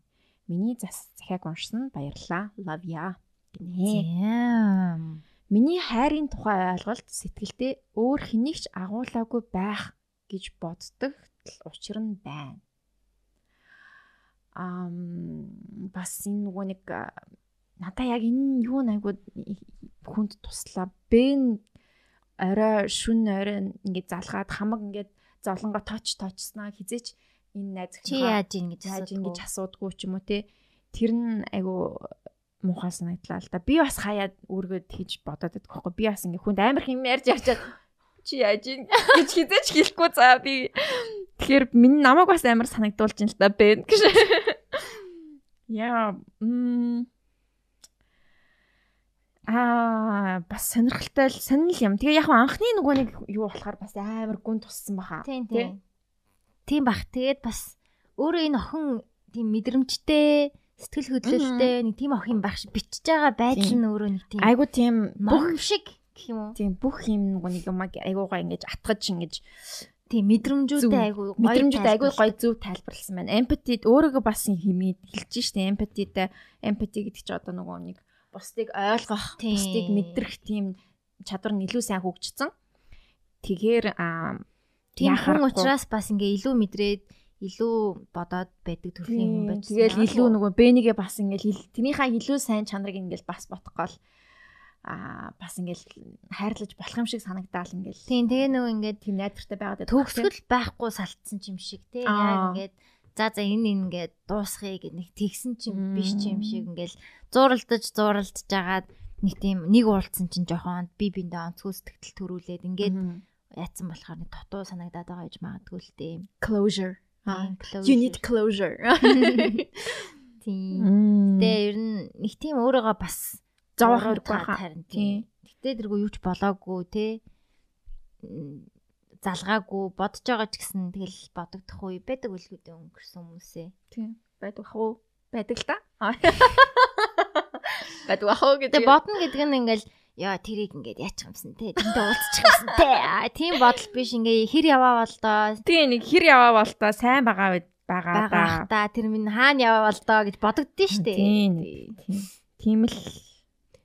Миний зас захиаг уншсан баярлаа. Love ya гинэ. Миний хайрын тухай ойлголт сэтгэлдээ өөр хэнийг ч агуулаагүй байх гэж боддог учир нь байна. Ам бас энэ нөгөө нэг надаа яг энэ юу найгуу хүнд туслаа. Бэн орой шүн орой ингээд залгаад хамаг ингээд зовлонго точ точснаа хизээч энэ найз чи яаж ийн гэж яаж ийн гэж асуудгүй ч юм уу те тэр нь айгу муухай санагдлаа л да. Би бас хаяад өөргөө хийж бодоод байдаг байхгүй. Би бас ингээ хүнд амар хэм ярьж явчаад чи яаж ийн гэж хизээч хэлэхгүй за би тэгэхээр миний намайг бас амар санагдуулж ин л да бэ гэж. (laughs) Яа м Аа бас сонирхолтой л сонир юм. Тэгээ яг анхны нөгөө нэг юу болохоор бас амар гүн туссан баха. Тийм тийм. Тийм бах. Тэгээд бас өөрөө энэ охин тийм мэдрэмжтэй сэтгэл хөдлөлтэй нэг тийм охин байх шиг бичиж байгаа байдал нь өөрөө нэг тийм айгу тийм бүх шиг гэх юм уу? Тийм бүх юм нэг юм айгуугаа ингэж атгаж ингэж тийм мэдрэмжүүдээ айгуу мэдрэмжүүд айгуу гоё зөв тайлбарласан байна. Empathy өөрийгөө бас химээд хэлж штэ empathyтэй empathy гэдэг чинь одоо нөгөө нэг бусдыг ойлгох, бусдыг мэдрэх тийм чадвар нь илүү сайн хөгжсөн. Тэгэхээр тийм хүн учраас бас ингээ илүү мэдрээд илүү бодоод байдаг төрлийн хүн байж. Тэгэл илүү нөгөө бэнигээ бас ингээл тэрийнхаа илүү сайн чанарыг ингээл бас ботгоол аа бас ингээл хайрлаж болох юм шиг санагдаал ингээл. Тийм тэгээ нөгөө ингээд тийм найдвартай байгаад төгсгөл байхгүй салтсан юм шиг тий яг ингээд за за энэ ингээд дуусхыг гэд нэг тэгсэн чим биш ч юм шиг ингээл зууралдаж зууралдж жагаад нэг тийм нэг уулцсан чинь жоохон би биндээ онцгой сэтгэл төрүүлээд ингээд яатсан болохоор нэг дутуу санагдаад байгаа гэж магадгүй л дээ. Closure You need closure. (laughs) Тийм. Тэгээ ер нь нэг тийм өөрийгөө бас зовох хэрэгтэй харин тийм. Гэтэ тэргүй юу ч болоогүй те. Залгаагүй бодож байгаа ч гэсэн тэгэл бодогдох үе байдаг үлгүүдээ өнгөрсөн хүмүүсээ. Тийм. Байдаг хөө байдаг л та. Байдаг хөө гэдэг. Бодно гэдэг нь ингээл яа тэрийг ингээд яачих юмсан те тэнтэй уулзчих юмсан те. Тийм бодол биш. Ингээ хэр яваа бол доо тийм нэг хэр яваа бол доо сайн байгаа байгаа та. Тэр минь хаана яваа бол доо гэж бодогддөө штэ. Тийм тийм. Л.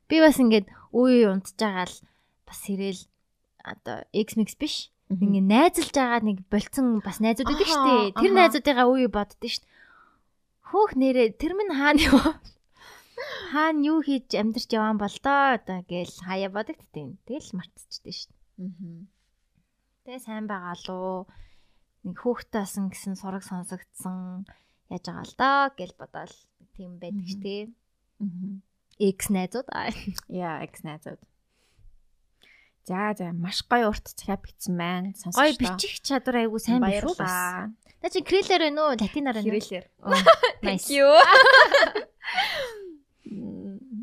Би бас ингээд үе унтж байгаа л бас ирээл одоо X mix биш ингээ найзалж байгаа нэг болцсон бас найзууд байдаг штэ тэр найзуудыгаа үе боддөө штэ хөөх нэрээ тэр минь хаана яваа хаана юу хийж амьдрч яваан бол доо одоо гээл хаяа бодогдтiin. Тэгэл мартчихдээ шүү дээ. Аа. Тэгээ сайн байгаа лу. Нэг хөөхтэйсэн гэсэн сураг сонсогдсон яаж байгаа л доо гэл бодоол тийм байдаг ш тий. Аа. X найзууд. Яа, X найзууд. За за маш гоё урт захиа бичсэн байна. Сонсогч. Гоё бичих чадвар айгу сайн бас. Та чи крилэр вэ нүү? Латинаар вэ? Крилэр. Nice. Юу? (laughs)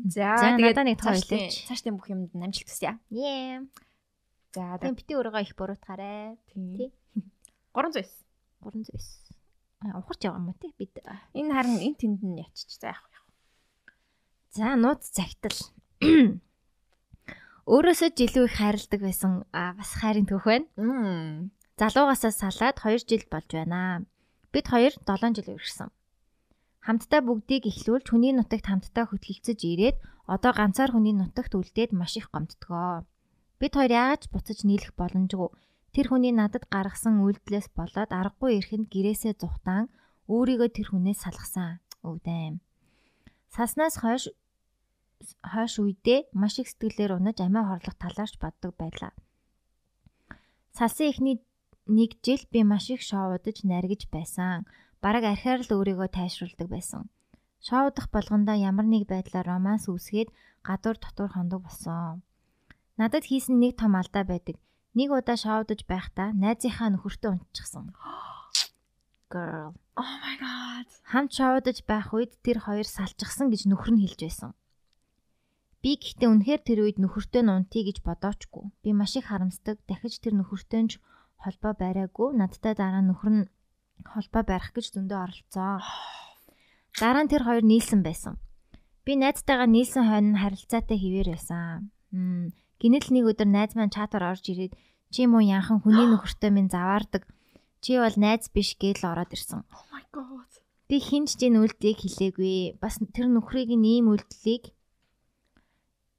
За тэгээд нэг тойлооч. Цаашдын бүх юмд амжилт хүсье. Yeah. За тэгээд бити өрөөгөө их буруутгаарай. Тий. 309. 309. Аа ухарч яваа юм уу тий бид. Энэ харин энэ тэнд нь ячиж за яах вэ? За нууц загтал. Өөрөөсөө жилүү их хайрладаг байсан аа бас хайрын түүх байна. Залуугасаа салаад 2 жил болж байна. Бид хоёр 7 жил үргэлжсэн. Хамтдаа бүгдийг эхлүүлж хүний нутагт хамтдаа хөтлөлцөж ирээд одоо ганцаар хүний нутагт үлдээд маш их гомдтгоо. Бид хоёр яаж буцаж нийлэх боломжгүй. Тэр хүний надад гаргасан үйлдэлээс болоод аргагүй ирэхэнд гэрээсээ зүхтаан өөрийгөө тэр хүнээс салгасан. Өвдөм. Саснаас хойш хойш үедээ маш их сэтгэлээр унаж амиа хорлох талаарч боддог байлаа. Салсан ихний нэг жил би маш их шоудаж наргиж байсан бараг архиар л өөрийгөө тайшруулдаг байсан. Шоу дах болгондоо ямар нэг байдлаар романс үүсгээд гадуур дотор хондог болсон. Надад хийсэн нэг том алдаа байдаг. Нэг удаа шоудаж байхдаа найзынхаа нөхөртөө унтчихсан. Girl. Oh my god. Хамт шоудаж байх үед тэр хоёр салчихсан гэж нөхөр нь хэлж байсан. Би гэхдээ үнэхээр тэр үед нөхөртөө нь унтъя гэж бодоочгүй. Би маш их харамсдаг. Дахиж тэр нөхөртөө нь холбоо бариагүй. Надтай дараа нөхөр нь холбоо барих гэж зөндөө оролцсон. Дараа нь тэр хоёр нийлсэн байсан. Би найзтайгаа нийлсэн хойно харилцаатай хിവэр байсан. Гинэл нэг өдөр найз маань чатаар орж ирээд чи юм уу янхан хүний нөхөртэй минь заваардаг. Чи бол найз биш гээл ороод ирсэн. Oh my god. Би хинч чинь үлдгийг хэлээгүй. Бас тэр нөхрийг ийм үлдлийг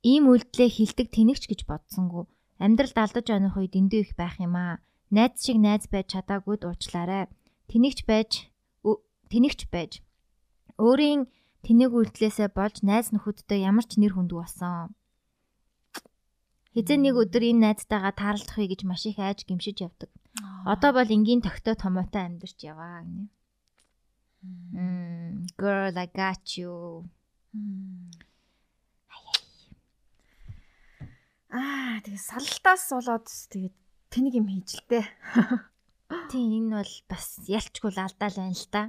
ийм үлдлээ хилдэг тэнэгч гэж бодсонгүй. Амьдралд алдаж оных үед эндүү их байх юм аа. Найз шиг найз байж чадаагүй дуучлаарай тэнэгч байж тэнэгч байж өөрийн тэнэг үйлдэлээсээ болж найз нөхөдтэй ямар ч нэр хүндүү болсон. Хизээ нэг өдөр энэ найзтайгаа таарлахыг гэж маш их айж гимшиж явдаг. Одоо бол энгийн тогтоо томоотой амьдарч яваа гинэ. Girl I got you. Аа тэгээ саллтаас болоод тэгээд тэнэг юм хийж л тээ. (laughs) Тийм энэ бол бас ялчгүй алдаа л байна л та.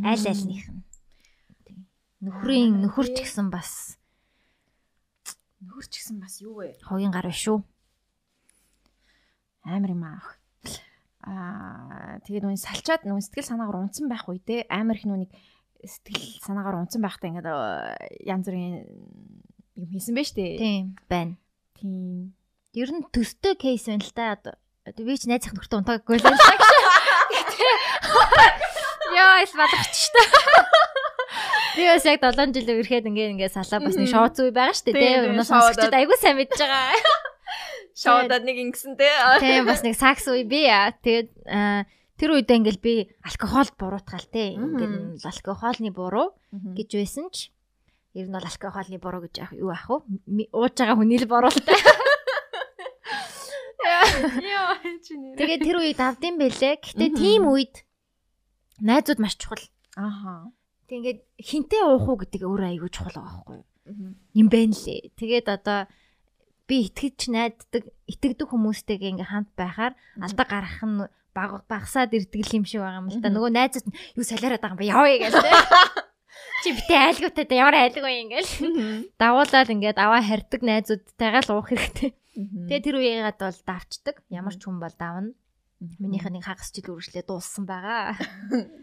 Аль альных нь. Нөхрийн нөхөр ч гэсэн бас нөхөр ч гэсэн бас юу вэ? Хогийн гар биш шүү. Амар юм аах. Аа тэгээд нүн салчаад нүн сэтгэл санаагаар унтсан байх үедээ амар их нүник сэтгэл санаагаар унтсан байхдаа ингээд янз бүрийн юм хийсэн байж тээ. Тийм байна. Тийм. Ер нь төстэй кейс байна л. Одоо би ч найзах нөхөртөө унтаагүй л байна. Яа, ис балгач шүү дээ. Би бас яг 7 жил ирэхэд ингээ ингээ салаа бас нэг шоу зүй байгаа шүү дээ. Тийм. Сонсогчд айгүй сайн мэдж байгаа. Шоудад нэг ингэсэн те. Тийм бас нэг сакс үе би яа. Тэгээд тэр үедээ ингээл би алкогол буруутгаал те. Ингээд алкоголны буруу гэж байсан ч ер нь бол алкоголны буруу гэж юу ах вэ? Ууж байгаа хүний л буруу л та. Яа чи нэр. Тэгээд тэр үед авдсан бэлээ. Гэтэ тийм үед найзууд маш чухал. Аха. Тэг ингээд хинтээ уух уу гэдэг өөрөө айгүй чухал байгаа байхгүй юу? Юм байна лээ. Тэгээд одоо би итгэж найддаг, итгэдэг хүмүүстэйгээ ингээ хамт байхаар алда гарах нь баг багсаад ирдэг юм шиг байгаа юм л та. Нөгөө найзууд нь юу солиороод байгаа юм ба явъя гэж. (laughs) Чи битээ айлгуутай да ямар айлгүй ингээл. Давуулаад ингээд аваа харьдаг найзуудтайгаа л уух хэрэгтэй. Тэгээ тэр үеийгээд бол давчдаг. Ямар ч хүн бол давна. Минийх нэг хагас жил үргэлжлээ дууссан байгаа.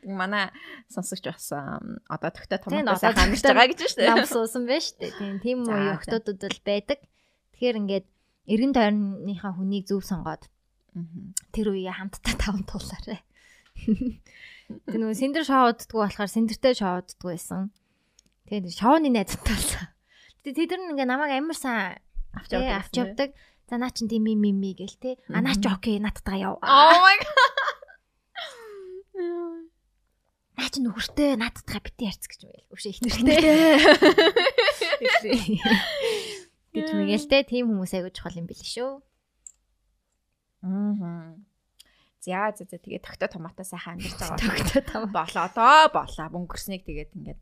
Манай сонсогч бас одоо төгтө томоос хамж байгаа гэж байна шүү дээ. Нам суусан байна шүү дээ. Тийм тийм үе охтуудад бол байдаг. Тэгэхээр ингээд эргэн тойрныхаа хүнийг зөв сонгоод тэр үеийг хамтдаа таван туулаарай. (laughs) Тэр нөгөө синдер шоуддггүй болохоор синдертэй шоуддггүй байсан. Тэгээд шоуны найзтай болсон. Тэгээд тэд нар ингээ намайг амар сайн авч авч явдаг. За наа чин тийм юм юм гэл те. А наа ч окей надтайгаа яв. Oh my god. Наа чин нөхөртэй надтайгаа бити ярьц гэж байл. Өвшөө их нэртэй. гэж мэгэл те. Тийм хүмүүс айгуу чухал юм бэл шүү. Аа. За за за тэгээ тогтоо томатоо сайхан амьдарч байгаа. Тогтоо том. Болоо доо болоо өнгөрснийг тэгээд ингээд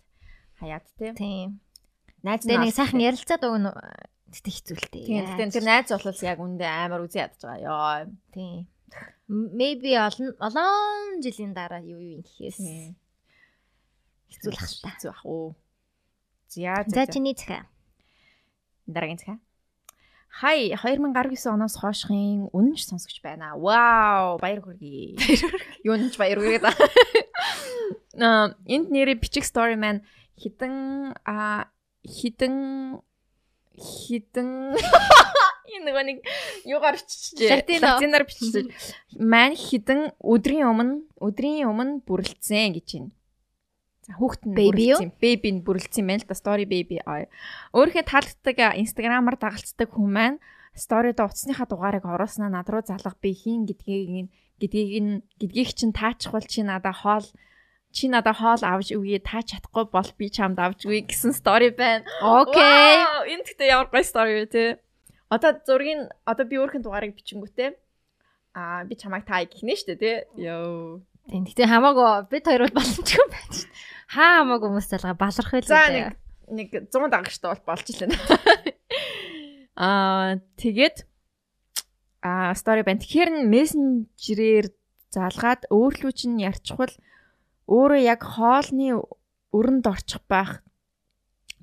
хаяад те. Тийм. Найз нэг сайхан ярилцаад өгнө тэгтээ хэцүүлтэй. Тийм. Тэгэхээр тэр найз бол яг үндэ амар үзий ядж байгаа. Йоо. Тийм. Maybe олон олон жилийн дараа юу юу гэхээс хэцүүлэх та. Хэцүү ах уу. За За чиний цахаа. Дараагийн цахаа. Хай 2019 оноос хоошхын үнэнч сонсогч байна. Вау, баяр хүргэе. Юунч баяр хүргэе. Аа, (laughs) энд нэрээ бичих story man хитэн а хитэн хитэн (laughs) энэ нөгөө нэг юугаар биччихжээ. Латинаар биччихжээ. Мань хитэн өдрийн өмнө өдрийн өмнө бүрлцсэн гэж байна. Хүүхэд нь бүрлцсэн. Бэби нь бүрлцсэн байна л да story baby. Өөрийнхөө таалагддаг инстаграмаар дагалцдаг хүн маань сторид утасныхаа дугаарыг оруулснаа над руу залга би хийн гэдгийг гэдгийг нь гэдгийг чинь таачхвал чи надаа хоол чи надаа хоол авч өгье та чадахгүй бол би чамд авч өгье гэсэн story байна. Окей. Энэ гэхдээ ямар гоё story вэ те. Одоо зургийг одоо би өөрхөн дугаарыг бичингүүтээ аа би чамайг таа гихнэ штэ те. Йоо. Гэтэ хамаагүй бид хоёр бол боломжгүй байна шүү. Хаа хамаагүй хүмүүс залгаа баларх байл. За нэг нэг 100 дагагчтай бол болж илээ. (laughs) Аа тэгээд аа story байна. Тэгэхээр мессенжерээр залгаад өөрлөө чинь ярьчихвал өөрөө яг хоолны өрөнд орчих байх.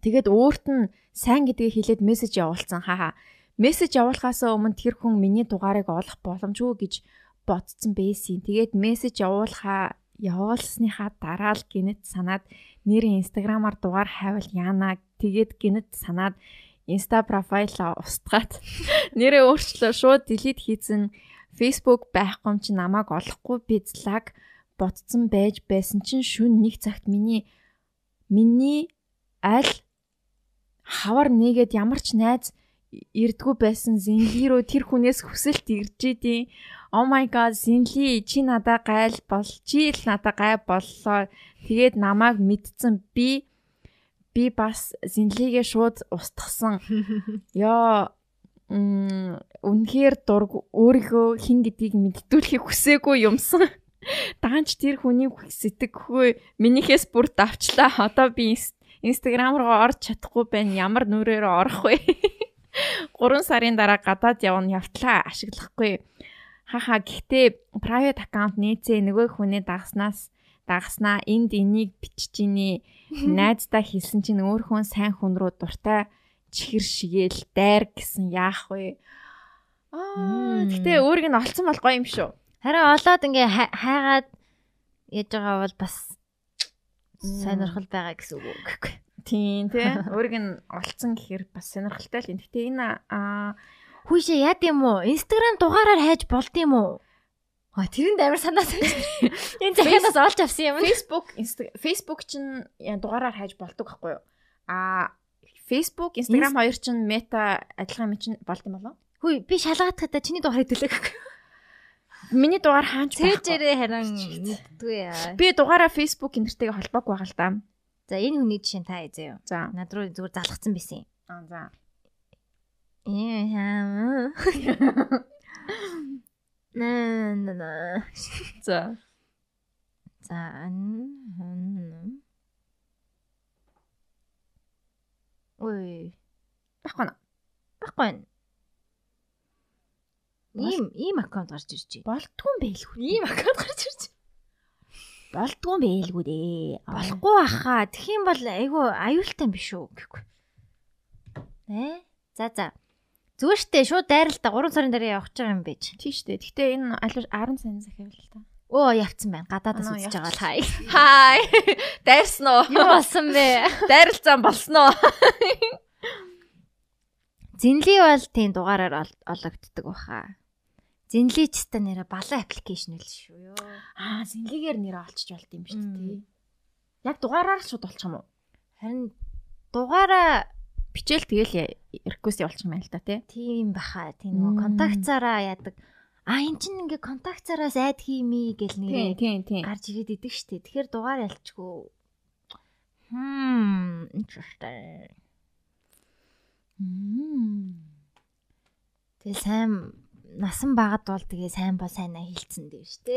Тэгээд өөрт нь сайн гэдгийг хэлээд мессеж явуулсан. Хаа мессеж явуулахаас өмнө тэр хүн миний дугаарыг олох боломжгүй гэж ботцсон байсан. Тэгээд мессеж явуулахаа явуулсныхаа дараа л гинэт санаад нэрийн инстаграмаар дугаар хайвал яана. Тэгээд гинэт санаад инста профайлаа устгаад (laughs) нэрээ өөрчлөө шууд delete хийсэн Facebook байхгүй юм чи намайг олохгүй бизлаг ботцсон байж байсан чинь шүн нэг цагт миний миний аль хавар нэгэд ямар ч найз ирдгүү байсан зинли рүү тэр хүнээс хүсэлт ирж идэв. Oh my god, зинли чи надаа гайл бол чи л надаа гай боллоо. Тэгээд намайг мэдсэн би би бас зинлигээ шууд устгасан. (laughs) Яа үнэхээр дург өөрийгөө хин гэдгийг мэдтүүлэхийг хүсээгүй юмсан. (laughs) Даанч тэр хүний сэтгэхгүй минийхээс бүр давчлаа. Одоо би Instagram руу орж чадахгүй байна. Ямар нүрээр орох вэ? (laughs) 3 сарын дараа гадаад явна явтлаа ашиглахгүй. Хаха гэхдээ private account нээцээ нөгөө хүнээ дагснаас дагснаа энд энийг бичиж ини (laughs) найздаа хэлсэн чинь өөр хүн сайн хүн рүү дуртай чихэр шигээл дайр гэсэн яах вэ? Аа гэтээ өөрийг нь олцсон бол гоё юм шүү. Харин олоод ингээ хайгаад яаж байгаа бол бас сонирхол байгаа гэсэн үг гэхгүй. Тийм тий. Өөрийг нь олцсон гэхээр бас сонирхолтой л юм. Гэтэ энэ аа Хүйшээ яад юм уу? Instagram дугаараар хайж болд юм уу? А тэрэнд амар санаа сонь. (laughs) Энэ захианаас олж авсан юм. Facebook Facebook чинь дугаараар хайж болдог байхгүй юу? А Facebook, Instagram хоёр чинь мета адилхан юм чинь болд юм болоо? Хүй би шалгаадахтаа чиний дугаар хэдүүлээ гэхгүй. Миний дугаар хаанч Цээжэрээ харин мэддгүй яа. Би дугаараа Facebook энтертэйгээ холбоогүй байгаа л да. За энэ хүний жишээ та эзээ юу? За. Над руу зүгээр залгацсан байсан юм. Аа за. Ээ. Нэ нэ нэ. За. За. Ой. Баггүй. Баггүй. Ийм ийм аккаунт гарч ирж байна. Болтгүй юм байлгүй. Ийм аккаунт гарч ирж байна. Болтгүй юм байлгүй дээ. Болохгүй баха. Юм бол айгүй аюултай биш үү гэхгүй. Э? За за. Зүгээр штэ шууд дайралтаа 3 сарын дараа явах гэж байгаа юм байж. Тийш дээ. Гэтэ энэ 10 сая захиав л та. Оо явцсан байна. Гадаадас үзэж байгаа л хай. Хай. (laughs) Дайрсан уу? Юу болсон бэ? (laughs) Дайралцсан болсон уу? Зинли бол тийм дугаараар ологддог баха. Зинли ч та нэрэ балан аппликейшн үл шүү ёо. Аа, зинлигээр нэрээ олчиж болд юм биш үү? Яг дугаараар шууд олчих юм уу? Харин дугаараа бичээл тэгэл реквест явуулчих юм байна л да тий. Тийм баха. Тийм нөгөө контактцаараа яадаг. А эн чинь ингээ контактцаараас айд хиймий гэл нэрээ. Гарч ирээд идэг штэ. Тэгэхээр дугаар ялчгүй. Хм, interesting. Мм. Тэгэл сайн насан багад бол тэгээ сайн бол сайнаа хилцэн дээ штэ.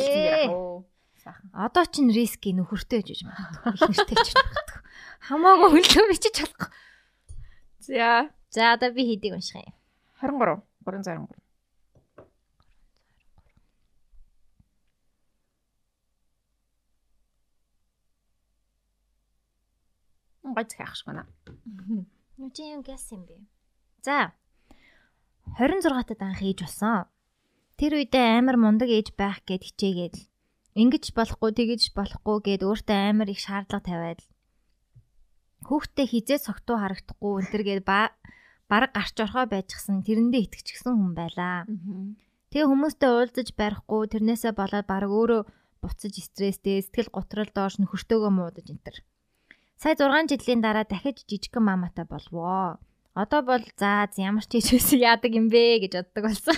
Одоо ч н риски нөхөртэй гэж магадгүй. Их нэртэй ч магадгүй. Хамаагүй хөлөө бичиж чадахгүй. За. За одоо би хийдийг унших юм. 23. 323. гой захиах шиг байна. Нүч юм гэс юм бэ. За. 26 тад анх ээж болсон. Тэр үедээ амар мундаг ээж байх гэд хичээгээд ингэж болохгүй тэгэж болохгүй гэд өөртөө амар их шаардлага тавиад хүүхдээ хизээ согтуу харагдахгүй энэ төргээд ба бараг гарч орхоо байжчихсан тэрэндээ итгэчихсэн хүн байлаа. Тэгээ хүмүүстэй уулзаж барихгүй тэрнээсээ болоод бараг өөрөө буцаж стресстэй сэтгэл готрол доош нөхөртөөгөө муудаж энтер. Сая 6 жилийн дараа дахиж жижигхэн маматай болвоо. Одоо бол за ямар ч хийжсэн яадаг юм бэ гэж боддог болсон.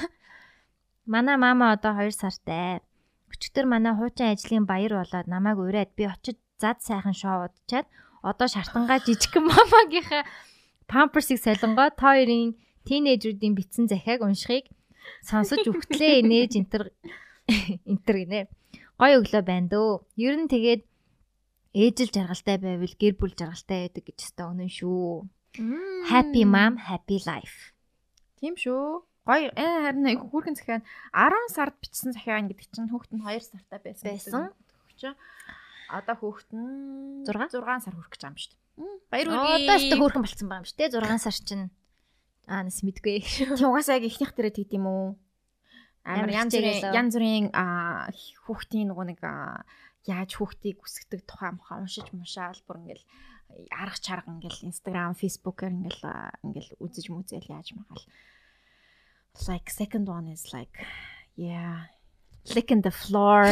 Манай мама одоо 2 сартай. Өчигдөр манай хуучин ажлын баяр болоод намайг ураад би очиж зад сайхан шоу удчаад одоо шартангаа (sighs) жижигхэн мамагийнхаа памперсыг солонгоо та хоёрын тинейжруудын битсэн захиаг уншихыг сонсож өгтлээ (laughs) нээж энтер энтер гинэ. Гой өглөө байна дөө. Ер нь тэгээд ээжил жаргалтай байвал гэр бүл жаргалтай байдаг гэж өстой өнөн шүү. Happy mom, happy life. Тийм шүү. Гой э харин их хүүхэн захиа 10 сард бичсэн захиа гэдэг чинь хүүхэд нь 2 сартай байсан. Байсан. Чи одоо хүүхэд нь 6 6 сар хүрэх гэж байгаа юм шүү дээ. Баяр үргээ. Одоо ч хөөрхөн болцсон байгаа юм шүү дээ. 6 сар чинь аа нас мэдгүй. (laughs) Угаасаа яг ихнийх дээрээ тэгд юм уу? Амар янз бүрийн янз бүрийн хүүхдийн нөгөө нэг яаж хүүхдийг үсгдэг тухай мохоо уншиж мушаал бүр ингээл арга чарга ингээл Instagram, Facebook-аар ингээл ингээл үзэж мүзэл яаж магаал. Like second one is like yeah, licking the floor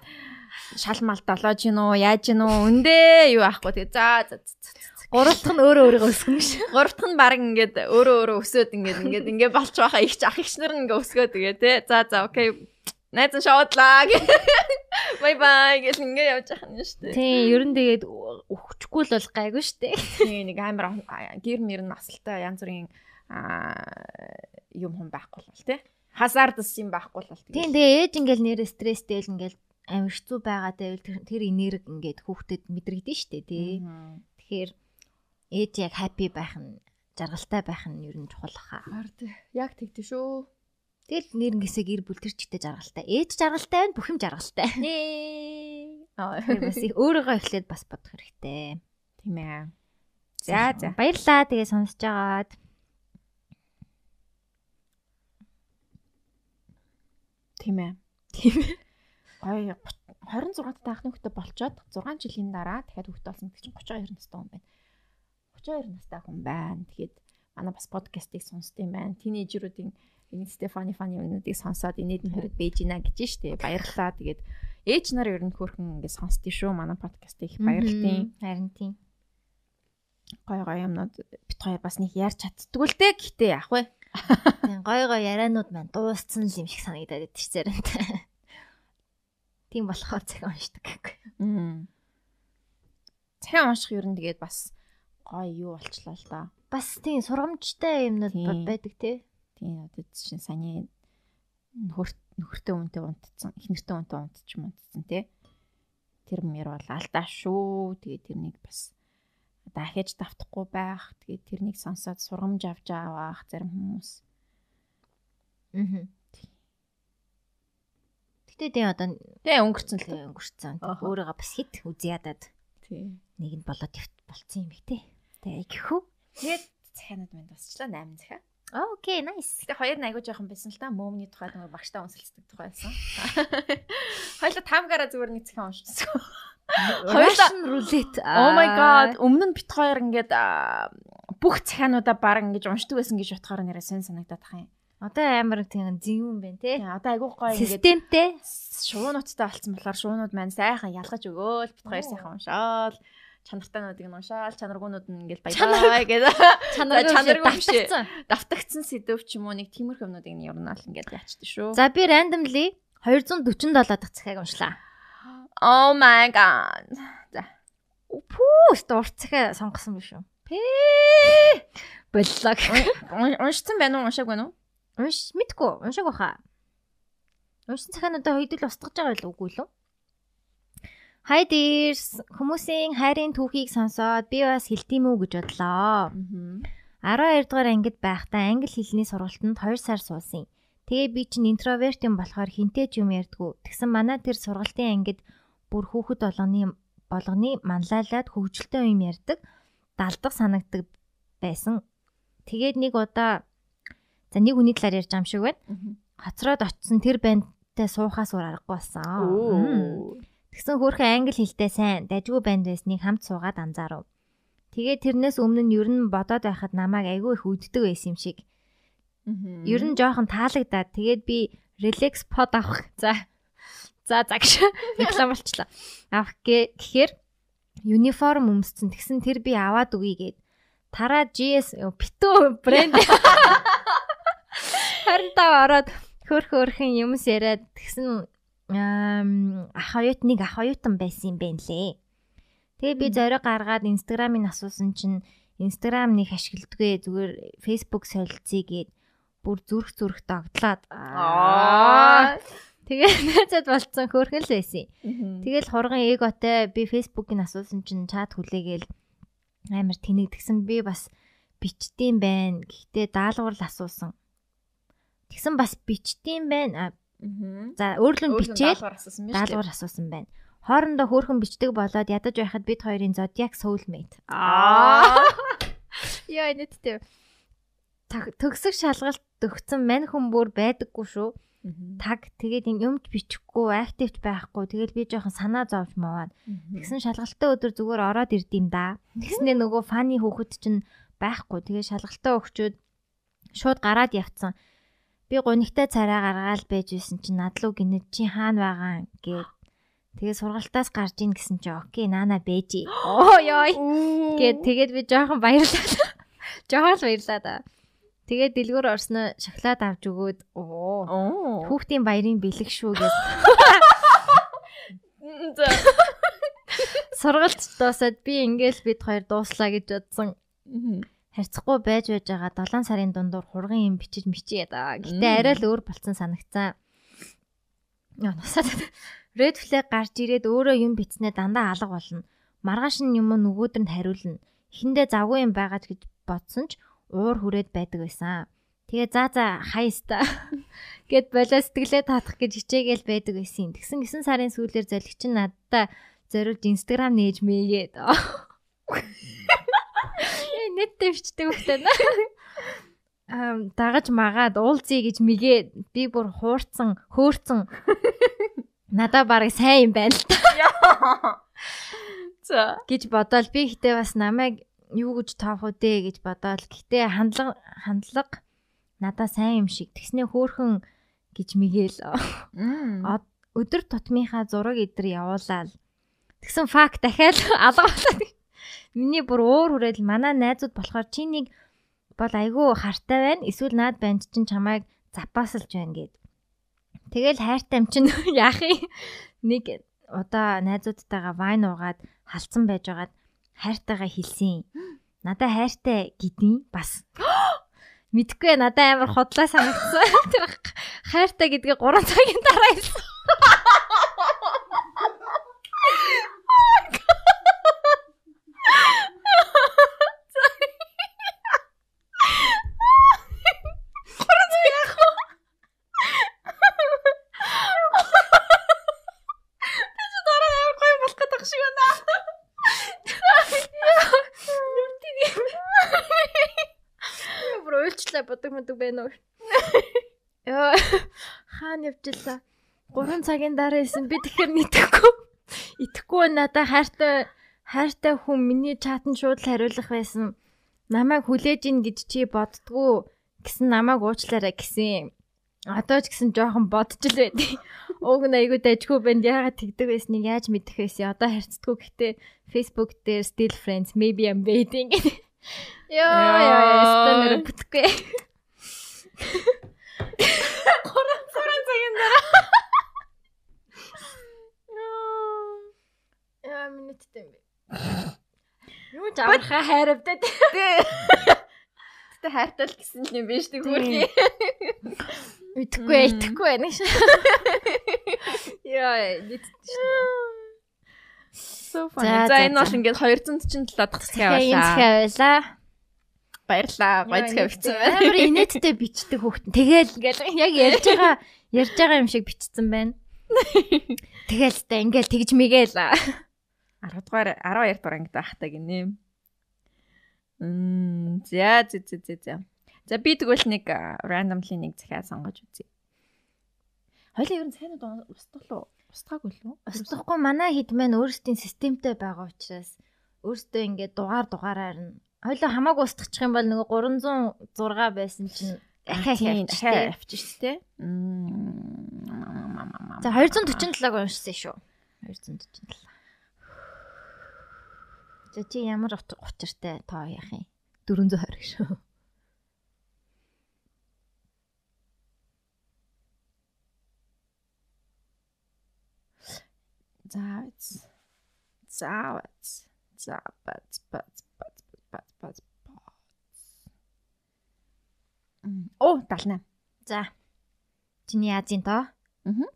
(laughs) шалмал долоож гин үү, яаж гин үү, өндөө юу аахгүй тэгээ за за Гурав дахь нь өөрөө өөрийгөө өсгөн ш. Гурав дахь нь баг ингээд өөрөө өөрөө өсөөд ингээд ингээд ингээд болж байхаа их ах их нар ингээд өсгөө тэгээ тэ. За за окей. Найз нь шоодлаа. Бай бай гэл ингээд явж байгаа юм шүү дээ. Тийм, ер нь тэгээд өгчихгүй л бол гайгүй шүү дээ. Тийм, нэг амар гэр мэр нь насалтай янз бүрийн юм хүн байхгүй л тэ. Хазардс юм байхгүй л тийм. Тэгээ ээж ингээл нэр стресстэй л ингээл амар хэцүү байгаадаа тэр энерги ингээд хүүхдэд мэдрэгдэн шүү дээ тий. Тэгэхээр ээж яг happy байх нь жаргалтай байх нь ер нь чухал хаа. Яг тэгдэ шүү. Тэгэл нэрнгээсээ гэр бүл тэр чигтээ жаргалтай. Ээж жаргалтай байна, бүх юм жаргалтай. Нээ. (laughs) Аа бас өөрийгөө эхлээд бас бодох хэрэгтэй. Тийм ээ. За за. Баярлаа тэгээ сонсож байгаад. Тийм ээ. Тийм ээ. Гой 26 таах нөхдөд болчоод 6 жилийн дараа дахиад хөвгт болсон гэдэг чинь 32 настай хүн байна. 32 настай хүн байна. Тэгээд манай бас подкастыг сонсд юм байна. Тинейжруудын энэ Стефани фаны өмнөдийг сонсоод инээд нь хэрэг бэж гинэ гэж штэ. Баярлалаа. Тэгээд ээж нар ер нь хөөрхөн ингээд сонсдгий шүү. Манай подкастыг их баярлтیں۔ Харин тийм. Гой гой юмнууд бит хоёр бас нэг ярьж чаддгүй л дээ. Гэтэ яах вэ? Гой гой ярианууд маань дууссан л юм шиг санагдаад байдаг ч зэрэнтэй. Тийм болохоор цахим уншдаг гэхгүй. Аа. Цахим унших ер нь тэгээд бас гой юу болчлаа л да. Бас тийм сургамжтай юмнууд байдаг тий. Тийм одоо чинь саний нөхөр нөхөртэй үнтэй унтцсан, их нэртэй үнтэй унтчих юм унтцсан тий. Тэр мөр бол алдаа шүү. Тэгээд тэрнийг бас дахиж давтахгүй байх. Тэгээд тэрнийг сонсоод сургамж авч авах зарим хүмүүс. Аа. Гэтэ тийм одоо Тэгээ өнгөрцөн л. тийм өнгөрцөн. Өөрийгөө бас хит үзье ядаад Тийм. нэг нь болоод явт болцсон юм бэ тий. Тэгээ гэхүү. Тэгээд цахианууд минь тусчлаа 8 захиа. Аа окей, nice. Гэтэ хоёр нь айгуу жоохон байсан л та мөөмний тухай нэг багштай унсалцдаг тухай байсан. (laughs) Хоёлаа тамгаараа зүгээр нэг захиан уншчихсан. Russian roulette. (laughs) Oh my god. Өмнө нь бит хоёр ингээд бүх цахиануудаа баг ингэж уншдаг байсан гэж утгаар нэрээ сэн санагдаад тах юм. Одоо амар тийм зэвүүн байна. Тэгээ одоо айгуу гоё ингээд Системтэй. шуунуудтай болсон болохоор шуунууд маань сайхан ялгаж өгөөл бит хоёр сайхан уншаал чанартайнуудыг нь уншаал чанаргуунууд нь ингээд (laughs) баялаа гэдэг Чанаргүй чанаргүй биш. давтагдсан. сэдв ч юм уу нэг тиймэрхүү юмнуудыг нь ернаал ингээд яачдаг шүү. За би randomly 247 дахь захиаг уншлаа. Oh my god. За. Пүүст урт захиа сонгосон биш үү? Пээ. Боллоо. Ун- Уншсан байна уу? Уншаагүй байна уу? Унш мэдгүй уншааг баха. Уншсан захиануудаа хоёул устгаж байгаа л үгүй лөө. Hi dears хүмүүсийн хайрын түүхийг сонсоод би бас хэлтийм үү гэж бодлоо. Аа. 12 дугаар ангид байхдаа англи хэлний сургалтанд 2 сар суусан. Тэгээ би чинь интроверт юм болохоор хинтээ ч юм ярьдгүй. Тэгсэн манай тэр сургалтын ангид бүр хүүхэд болгоны болгоны манлайлаад хөвгөлтэй юм ярьдаг, далдаг санагдаг байсан. Тэгээд нэг удаа за нэг хүний талаар ярьж байгаа юм шиг байна. Хоцроод очисон тэр бандтай суухаас өөр аргагүй болсон. Тэгсэн хөөрхөн англи хэлтэй сайн дажгүй банд байсныг хамт суугаад анзаарав. Тэгээ тэрнээс өмнө нь ер нь бодоод байхад намайг айгүй их үддэг байсан юм шиг. Ер нь жоохон таалагдаад тэгээд би relax pod авах. За. За загш. (laughs) Реклам болчлаа. Авах гэ- гэхээр uniform өмсцэн тэгсэн тэр би аваад үгүй гээд тараа GS битүү брэнд харин тав ороод хөрх хөрхэн юмс яриад тэгсэн ах оюут нэг ах оюутан байсан юм байна лээ. Тэгээ би зориг гаргаад инстаграмыг асуусан чинь инстаграм нэг ашигладгүй зүгээр фейсбુક солилцъя гээд бүр зүрх зүрх догтлоод Аа. тэгээ (laughs) найзад болцсон хөөрхөн л байсан. Тэг. Тэгэл хурган эготой би фейсбુકийг асуусан чинь чат хүлээгээл амар тэнэгдгсэн би бас бичдэм байна. Гэхдээ даалгавар л асуусан. Тэгсэн бас бичдэм байна. За өөрлөн бичээд даалгавар асуусан байна. Хоорондоо хөөрхөн бичдэг болоод ядаж байхад бид хоёрын zodiac soulmate. Аа. (laughs) Яа Таг- төгсөх шалгалт өгцөн мань хүн бүр байдаггүй шүү. Таг тэгээд юмд бичихгүй, активч байхгүй. Тэгэл би жоохон санаа зовж маваад. Тэгсэн шалгалтын өдөр зүгээр ороод ирдэм да. Тэгснээ нөгөө фаны хүүхэд чинь байхгүй. Тэгээ шалгалтаа өгчөөд шууд гараад явцсан. Би гунигтай царай гаргаал байж исэн чинь надлуу гинэ чи хаана байгаа гэд. Тэгээ сургалтаас гарч ийн гэсэн чи окей наана бэжи. Оо ёо гэд тэгээд би жоохон баярлаа. (laughs) Жоохон л баярлаа да. Тэгээд дэлгүүр орсноо шоколад авч өгөөд оо хүүхдийн баярын бэлэг шүү За. сургалт дуусаад би ингээл бид хоёр дууслаа гэж бодсон. Харьцахгүй байж байж байгаа 7 сарын дундуур хурган юм бичиж мичээ да. Гэтэ арай л өөр болцсон санагцсан. Яа насаад red flag гарч ирээд өөрөө юм бичснээ дандаа алга болно. Маргааш нь юм нөгөөдөр нь хариулна. Эхэндээ завгүй юм байгаа ч гэж бодсон ч уур хүрээд байдаг байсан. Тэгээ за за хаяста (laughs) гэд болоо сэтгэлээ таатах гэж хичээгээл байдаг байсан. Тэгсэн 9 сарын сүүлээр золигч нь надтай зориулж инстаграм нээж мэйгээд. (laughs) Яа нэт дэвчдэг хөхтэй нэ. Ам дагаж магаад уулзъя гэж мэгээд би бүр хуурцсан, хөөрцөн. Надаа барыг сайн юм байна л та За. гэж бодоол би гэтээ бас намайг юу гэж тоох үдэ гэж бодоол. Гэтэ хандлага хандлага надаа сайн юм шиг. Тэгснээ хөөхөн гэж мэгэл. Өдөр тутмынхаа зураг идэр явуулаад тэгсэн факт дахиад (laughs) алга болоод. Миний бүр уур хүрээд манай найзууд болохоор чи нэг бол айгүй хартай байна. Эсвэл наад банд чинь чамайг запаасалж байна гэд. Тэгэл хайртай юм чинь (laughs) яах юм? Нэг удаа найзуудтайгаа вайн уугаад халдсан байжгаад хайртайгаа хэлсэн. Надаа хайртай гэдیں۔ Бас (gasps) мэдхгүй надаа амар хотлоо санагдсан. (laughs) Тэр хайртай гэдгийг 3 цагийн дараа хэлсэн. (laughs) бодог модог байна уу? Яа хаана явчихлаа? 3 цагийн дараа исэн би тэгэхээр нийтэхгүй. Итгэхгүй надаа хайртай хайртай хүн миний чатанд шууд хариулах байсан. Намайг хүлээж ин гэж чи боддгоо гэсэн намайг уучлаарай гэсэн. Одоо ч гэсэн жоохон бодож л байдیں۔ Уг нь айгүй дайггүй банд яагаад тэгдэг байсныг яаж мэдэх байсан. Одоо харьцдаггүй гэхдээ Facebook дээр still friends maybe I'm waiting. Яа яа стэнэр бүтгүй. Гурван цагийн цагийн дараа. Яа минуттай юм бэ? Юу ч аврахаа хайравдаа. Гэтэ хайртай л гэсэн юм биш тэг хүрхий. Итгэхгүй итгэхгүй байна ш. Яа нийт So funny. За энэ бол ингээд 247 дахь хэсгээ авлаа. Хэсгээ авлаа. Баярлаа. Гойцгаа бичсэн байна. Амар инээдтэй бичдэг хүүхэд. Тэгэл ингээл яг ярьж байгаа ярьж байгаа юм шиг бичсэн байна. (laughs) Тэгэл та ингээл тэгж мэгээл 10 дугаар 12 дугаар ангид байхтаа гинэ. Мм за за за за. За би тэгвэл нэг randomly нэг захиа сонгож үзье. Хоёлаа ер нь сайн уу устгах уу? Устгаагүй л үү? Устгахгүй манай хэд мэн өөрсдийн системтэй байгаа учраас өөртөө ингээд дугаар дугаараар нь Хойлоо хамаагүй устгачих юм бол нөгөө 306 байсан чинь ахаа ахаа авчих дээ. За 247-г уншсан шүү. 247. За чи ямар учиртай тоо яах юм? 420 шүү. За. За. За. За. Бац бац бац. Оо 78. За. Чиний Азийн тоо? Аа.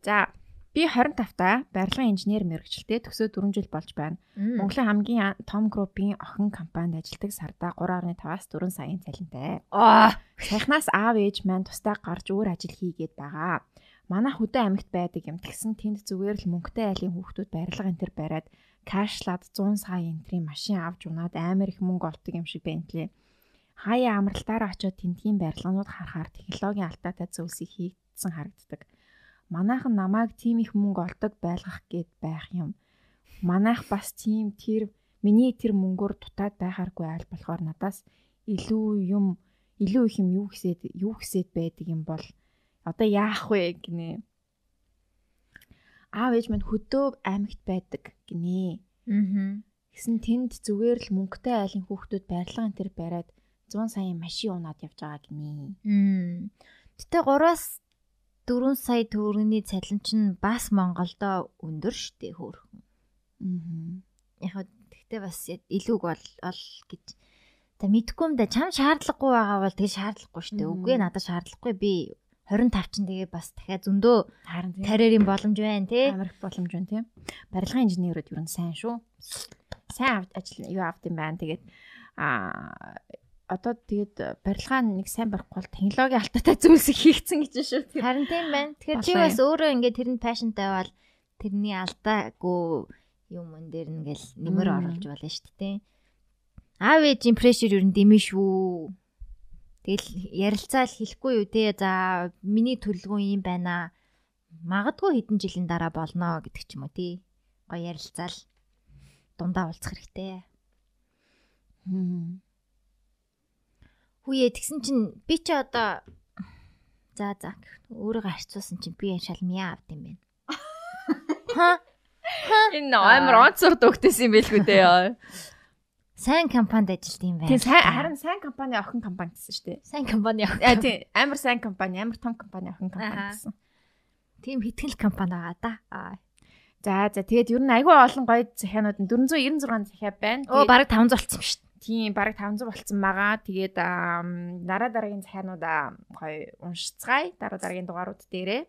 За би 25-та барилгын инженер мэрэгчлээ төгсөө 4 жил болж байна. Монголын хамгийн том группийн охин компанид ажилладаг сарда 3.5-аас 4 саяын цалинтай. Аа, саяхнаас аав ээж маань тусдаа гарч өөр ажил хийгээд байгаа. Манай хөдөө амьд байдаг юм. Тэгсэн тэнд зүгээр л мөнгөтэй айлын хүүхдүүд барилга энэ төр бариад кашлаад 100 сая энтрийн машин авч унаад амар их мөнгө олдог юм шиг байна лээ. Хаяа амралтаараа очиод тентгийн барилганууд харахаар технологийн алдаатай зүйлсийг хийгдсэн харагддаг. Манайхан намайг тийм их мөнгө олдог байлгах гээд байх юм. Манайх бас тийм тэр миний тэр мөнгөөр дутаад байхааргүй айл болохоор надаас илүү юм илүү их юм юу гэсэд юу гэсэд байдаг юм бол одоо яах вэ гинэ аав ээж минь хөдөө аймагт байдаг гинэ. Аа. Гэсэн тэнд зүгээр л мөнгөтэй айлын хүүхдүүд барилга энэ төр бариад 100 сая машин унаад явж байгаа гинэ. Аа. Гэтэ 3-аас 4 сая төгрөгийн цалин чинь бас Монголдо өндөр штэ хөөрхөн. Аа. Яг тэгтээ бас илүүг бол ол гэж та мэдгүй юм да чам шаардлагагүй байгаа бол тэгээ шаардлагагүй штэ. Үгүй надад шаардлагагүй би 25 чинь тэгээ бас дахиад зөндөө карьерийн боломж байна тий. Амар их боломж байна тий. Барилгын инженерүүд юу н сайн шүү. Сайн ажил юу авд юм байна. Тэгээд а одоо тэгээд барилгаа нэг сайн барахгүй бол технологи алдаатай зүйлсийг хийгдсэн гэж шүү. Харин тийм байна. Тэгэхээр чи бас өөрөө ингээд тэрэнд пашнтай бол тэрний алдаагүй юм өн дээр нэгэл нэмэр оруулж болно шүү дээ. Аав ээжийн прешэр юу н дэмэ шүү Тэгэл ярилцаал хэлэхгүй юу те. За миний төлөвлөгөө юм байна. Магадгүй хэдэн жилийн дараа болно гэдэг ч юм уу тий. Гоё ярилцаал дундаа уулзах хэрэгтэй. Хүүе тэгсэн чинь би чи одоо за за өөрийгөө харьцуулсан чинь би шал миа авд юм байна. (laughs) Ха? Энэ амар онцор дөгтөөс юм байлгүй дээ. Сайн компанид ажилладаг юм байна. Тийм сайн харин сайн компани охин компани гэсэн шүү дээ. Сайн компани охин. Аа тийм амар сайн компани, амар том компани охин компани гэсэн. Тийм хитгэл компани байгаа да. Аа. За за тэгээд ер нь айгүй олон гоё захианууд нь 496 захиа байна. Оо бараг 500 болсон юм шүү дээ. Тийм бараг 500 болцсон байгаа. Тэгээд дараа дараагийн захиануудаа гоё уншицгаая. Дараа дараагийн дугаарууд дээрээ.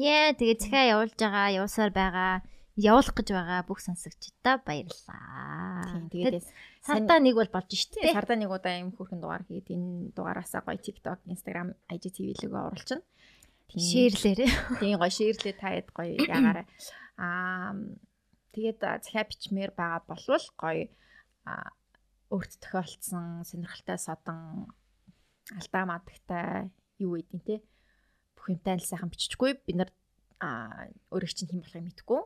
Яа тэгээд захиа явуулж байгаа, явуулсаар байгаа явуулах гэж байгаа бүх сонсогчдаа баярлалаа. Тийм тэгээд сартаа нэг бол болж штэ. Тийм сартаа нэг удаа юм хүрхэн дугаар хийгээд энэ дугаараасаа гоё TikTok, Instagram, IGTV лөгөө оруулчихна. Тийм шеэрлээрээ. Тийм гоё шеэрлээ таад гоё ягаараа. Аа тэгээд захиа бичмээр байгаа болвол гоё өөрт тохиолдсон сонирхолтой содон алдаа мадагтай юу гэдэг те. Бүх юмтай л сайхан биччихгүй бид нар өөрөө чинь хэм болохыг мэдгүй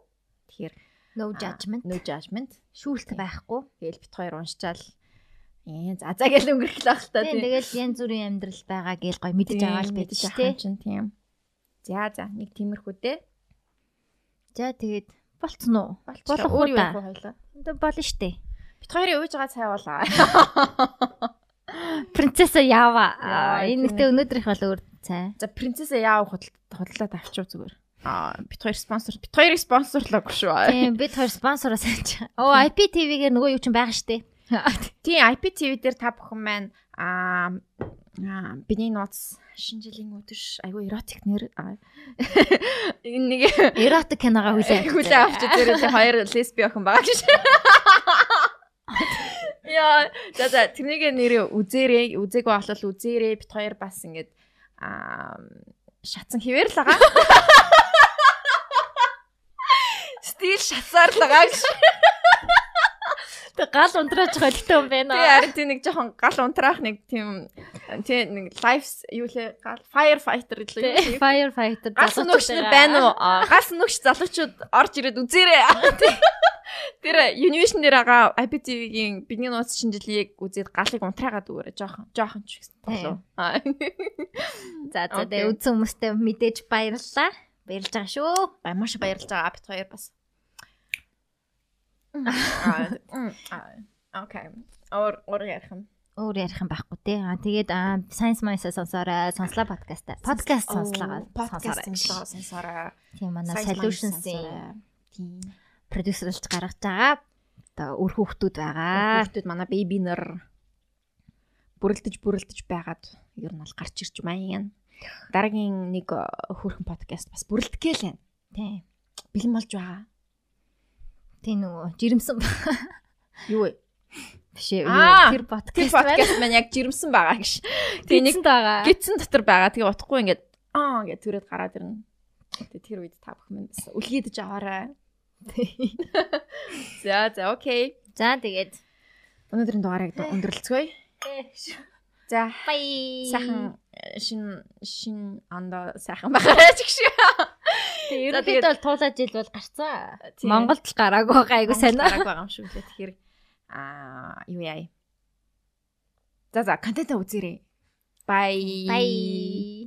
тэгэхээр no judgment. no judgment. Шүүлт байхгүй. Тэгэл бит хоёр уншчаал. Ээ за за гэл өнгөрөх л байх та тийм тэгэл янз бүрийн амьдрал байгаа гээл гоё мэдэж л байдаг шүү дээ чинь тийм за за нэг тиймэрхүү дээ за тэгээд болцсон уу? Болох уу хоёлаа болно штэ Бит хоёрын ууж байгаа цай болоо. (laughs) Принцесса Ява. Энэ нэгтээ өнөөдрийнх бол өөр цай. За принцесса Ява худалдаад авчив зүгээр. Аа бит хоёр спонсор бит хоёрыг спонсорлоогүй шүү. Тийм бид хоёр спонсороос авч. Оо IPTV-гээр нөгөө юу ч байгаа штэ. (laughs) Тийм IPTV дээр та бүхэн маань аа бидний нууц шинэ жилийн өдөр айгүй эротик нэр энэ нэг эротик киногоо хүлээ (laughs) хүлээ авч зэрэг хоёр лесби охин байгаа гэж. Яа, за за тэрнийг нэрээ үзээрэй. Үзээгүй болол үзээрэй. Бит хоёр бас ингэж аа шатсан хിവэр л байгаа. Стил шатсаар л байгаа гэж. Тэг гал унтрааж холтой юм байна. Тий, харин тий нэг жоохон гал унтраах нэг тийм тий нэг life юу лээ гал firefighter лээ. Firefighter гал нүгчнэр байна уу? Гал нүгч залуучууд орж ирээд үзээрэй. (laughs) Тэр Univision дээр байгаа IPTV-гийн бидний нууц шинжилгээг үзээд галыг унтраагаад өгөөрэй жоохон жоохон ч гэсэн болов. За за тэгээ үзсэн хүмүүстээ мэдээж баярлалаа. Баярлж байгаа шүү. Маш баярлж байгаа бит хоёр бас. Окей. Ор ор ярих юм. Өөр ярих юм байхгүй тий. Аа тэгээд Science Minds сонсоорой. Сонслоо подкаст. Подкаст сонслоо. Подкаст сонсоорой. Тийм манай Solutions-ийн тийм продюсерлж гаргаж байгаа. Одоо өр хүүхдүүд байгаа. Хүүхдүүд манай беби нар бүрэлдэж бүрэлдэж байгаад ер нь бол гарч ирж байна. Дараагийн нэг хөөрхөн подкаст бас бүрэлдэхээ л байна. Тийм. Бэлэн болж байгаа. Тийм нөгөө жирэмсэн юу вэ? Биш ээ. Тэр подкаст подкаст маань яг жирэмсэн байгаа гэж. Тэгээ нэг байгаа. Гитсэн дотор байгаа. Тэгээ утахгүй ингээд аа гэж төрөөд гараад ирнэ. Тэр үед та бүхэн бас үлгийдэж аваарай. За за окей. За тэгээд өнөөдрийн дугаарыг өндөрлөцгөөе. За бай. Сайхан шин шин анда сайхан байгаарай ч гэх шиг. Тэгээд ерөнхийдөө бол туулаа жил бол гарцсан. Монголд л гараагүй байгаа айгу сайн аа. Гараагүй байгаа юм шүү лээ. Тэгэхээр аа юу яа. За за контент үзээрэй. Bye. Bye.